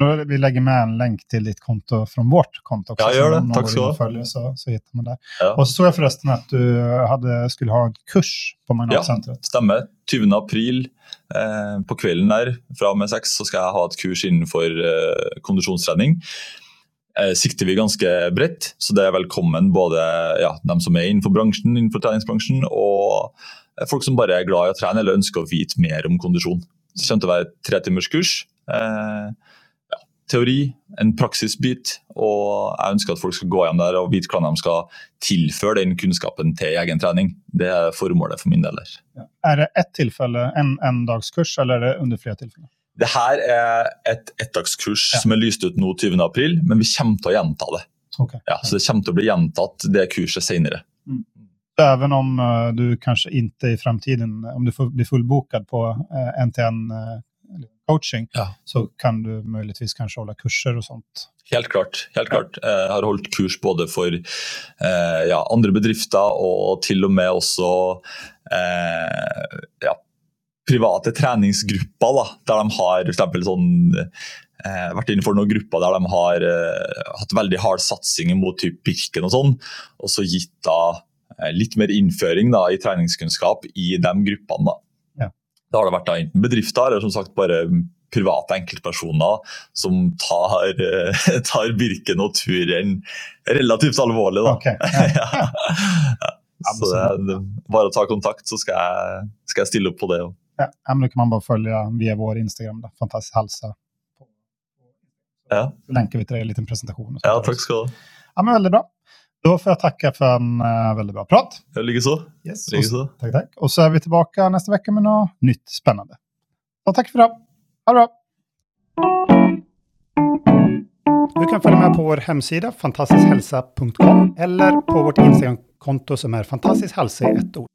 A: Vi legger med en lenk til ditt konto fra vårt konto. Også,
D: Ja, gjør det. Takk skal du
A: ha. Så, så hittar man det.
D: Ja.
A: Og så så jeg forresten at du hadde, skulle ha en kurs på Magnatsenteret.
D: Stemmer. 20. april eh, på kvelden der fra og med seks så skal jeg ha et kurs innenfor eh, kondisjonstrening. Eh, sikter vi ganske bredt, så det er velkommen både ja, dem som er innenfor bransjen, innenfor treningsbransjen, og eh, folk som bare er glad i å trene eller ønsker å vite mer om kondisjon. Det kommer til å være et tretimerskurs. Eh, ja, teori, en praksisbit, og jeg ønsker at folk skal gå hjem der og vite hvordan de skal tilføre den kunnskapen til egen trening. Det er formålet for min del.
A: Ja. Er det ett tilfelle, en endagskurs, eller er det under flere tilfeller?
D: Det her er et ettdagskurs
A: Ja.
D: som er lyst ut nå 20. april, men vi kommer til å gjenta det.
A: Okay.
D: Ja, så det kommer til å bli gjentatt det kurset senere.
A: Även om eh, du kanskje ikke i fremtiden, om du blir fullboket på NTN eh, coaching,
D: Ja.
A: så kan du möjligtvis kanskje holde kurser og sånt.
D: Helt klart. helt klart. Eh, Jeg har holdt kurs både for eh, ja, andre bedrifter og til og med også eh, ja, private treningsgrupper, da, der de har for sånn eh, vært innenfor noen grupper der de har eh, hatt veldig hard satsing mot typ Birken og sånn, og så gitt da eh, litt mer innføring da, i treningskunnskap i de gruppene. Da. Da har det vært da enten bedrifter eller som sagt bare private enkeltpersoner som tar, eh, (laughs) tar Birken og turen relativt alvorlig. Da.
A: Okay. ja. (laughs)
D: ja. Så det, er bare å ta kontakt, så skal jeg, skal jeg stille opp på det. også.
A: Ja, ja, men Da kan man bare følge via vår Instagram, da. Fantastisk helse.
D: Ja,
A: Så lenker vi til deg en liten presentasjon.
D: ja takk skal du ha.
A: Ja, men Veldig bra. Då får jag tacka för en uh, väldigt bra prat.
D: Ja, Likeså.
A: Yes.
D: Likeså.
A: Tack, tack. Och så är vi tillbaka nästa vecka med något nytt spännande. Så tack för det. Ha det bra. Du kan följa med på vår hemsida fantastiskhälsa.com eller på vårt Instagramkonto som är fantastisk hälsa i ett ord.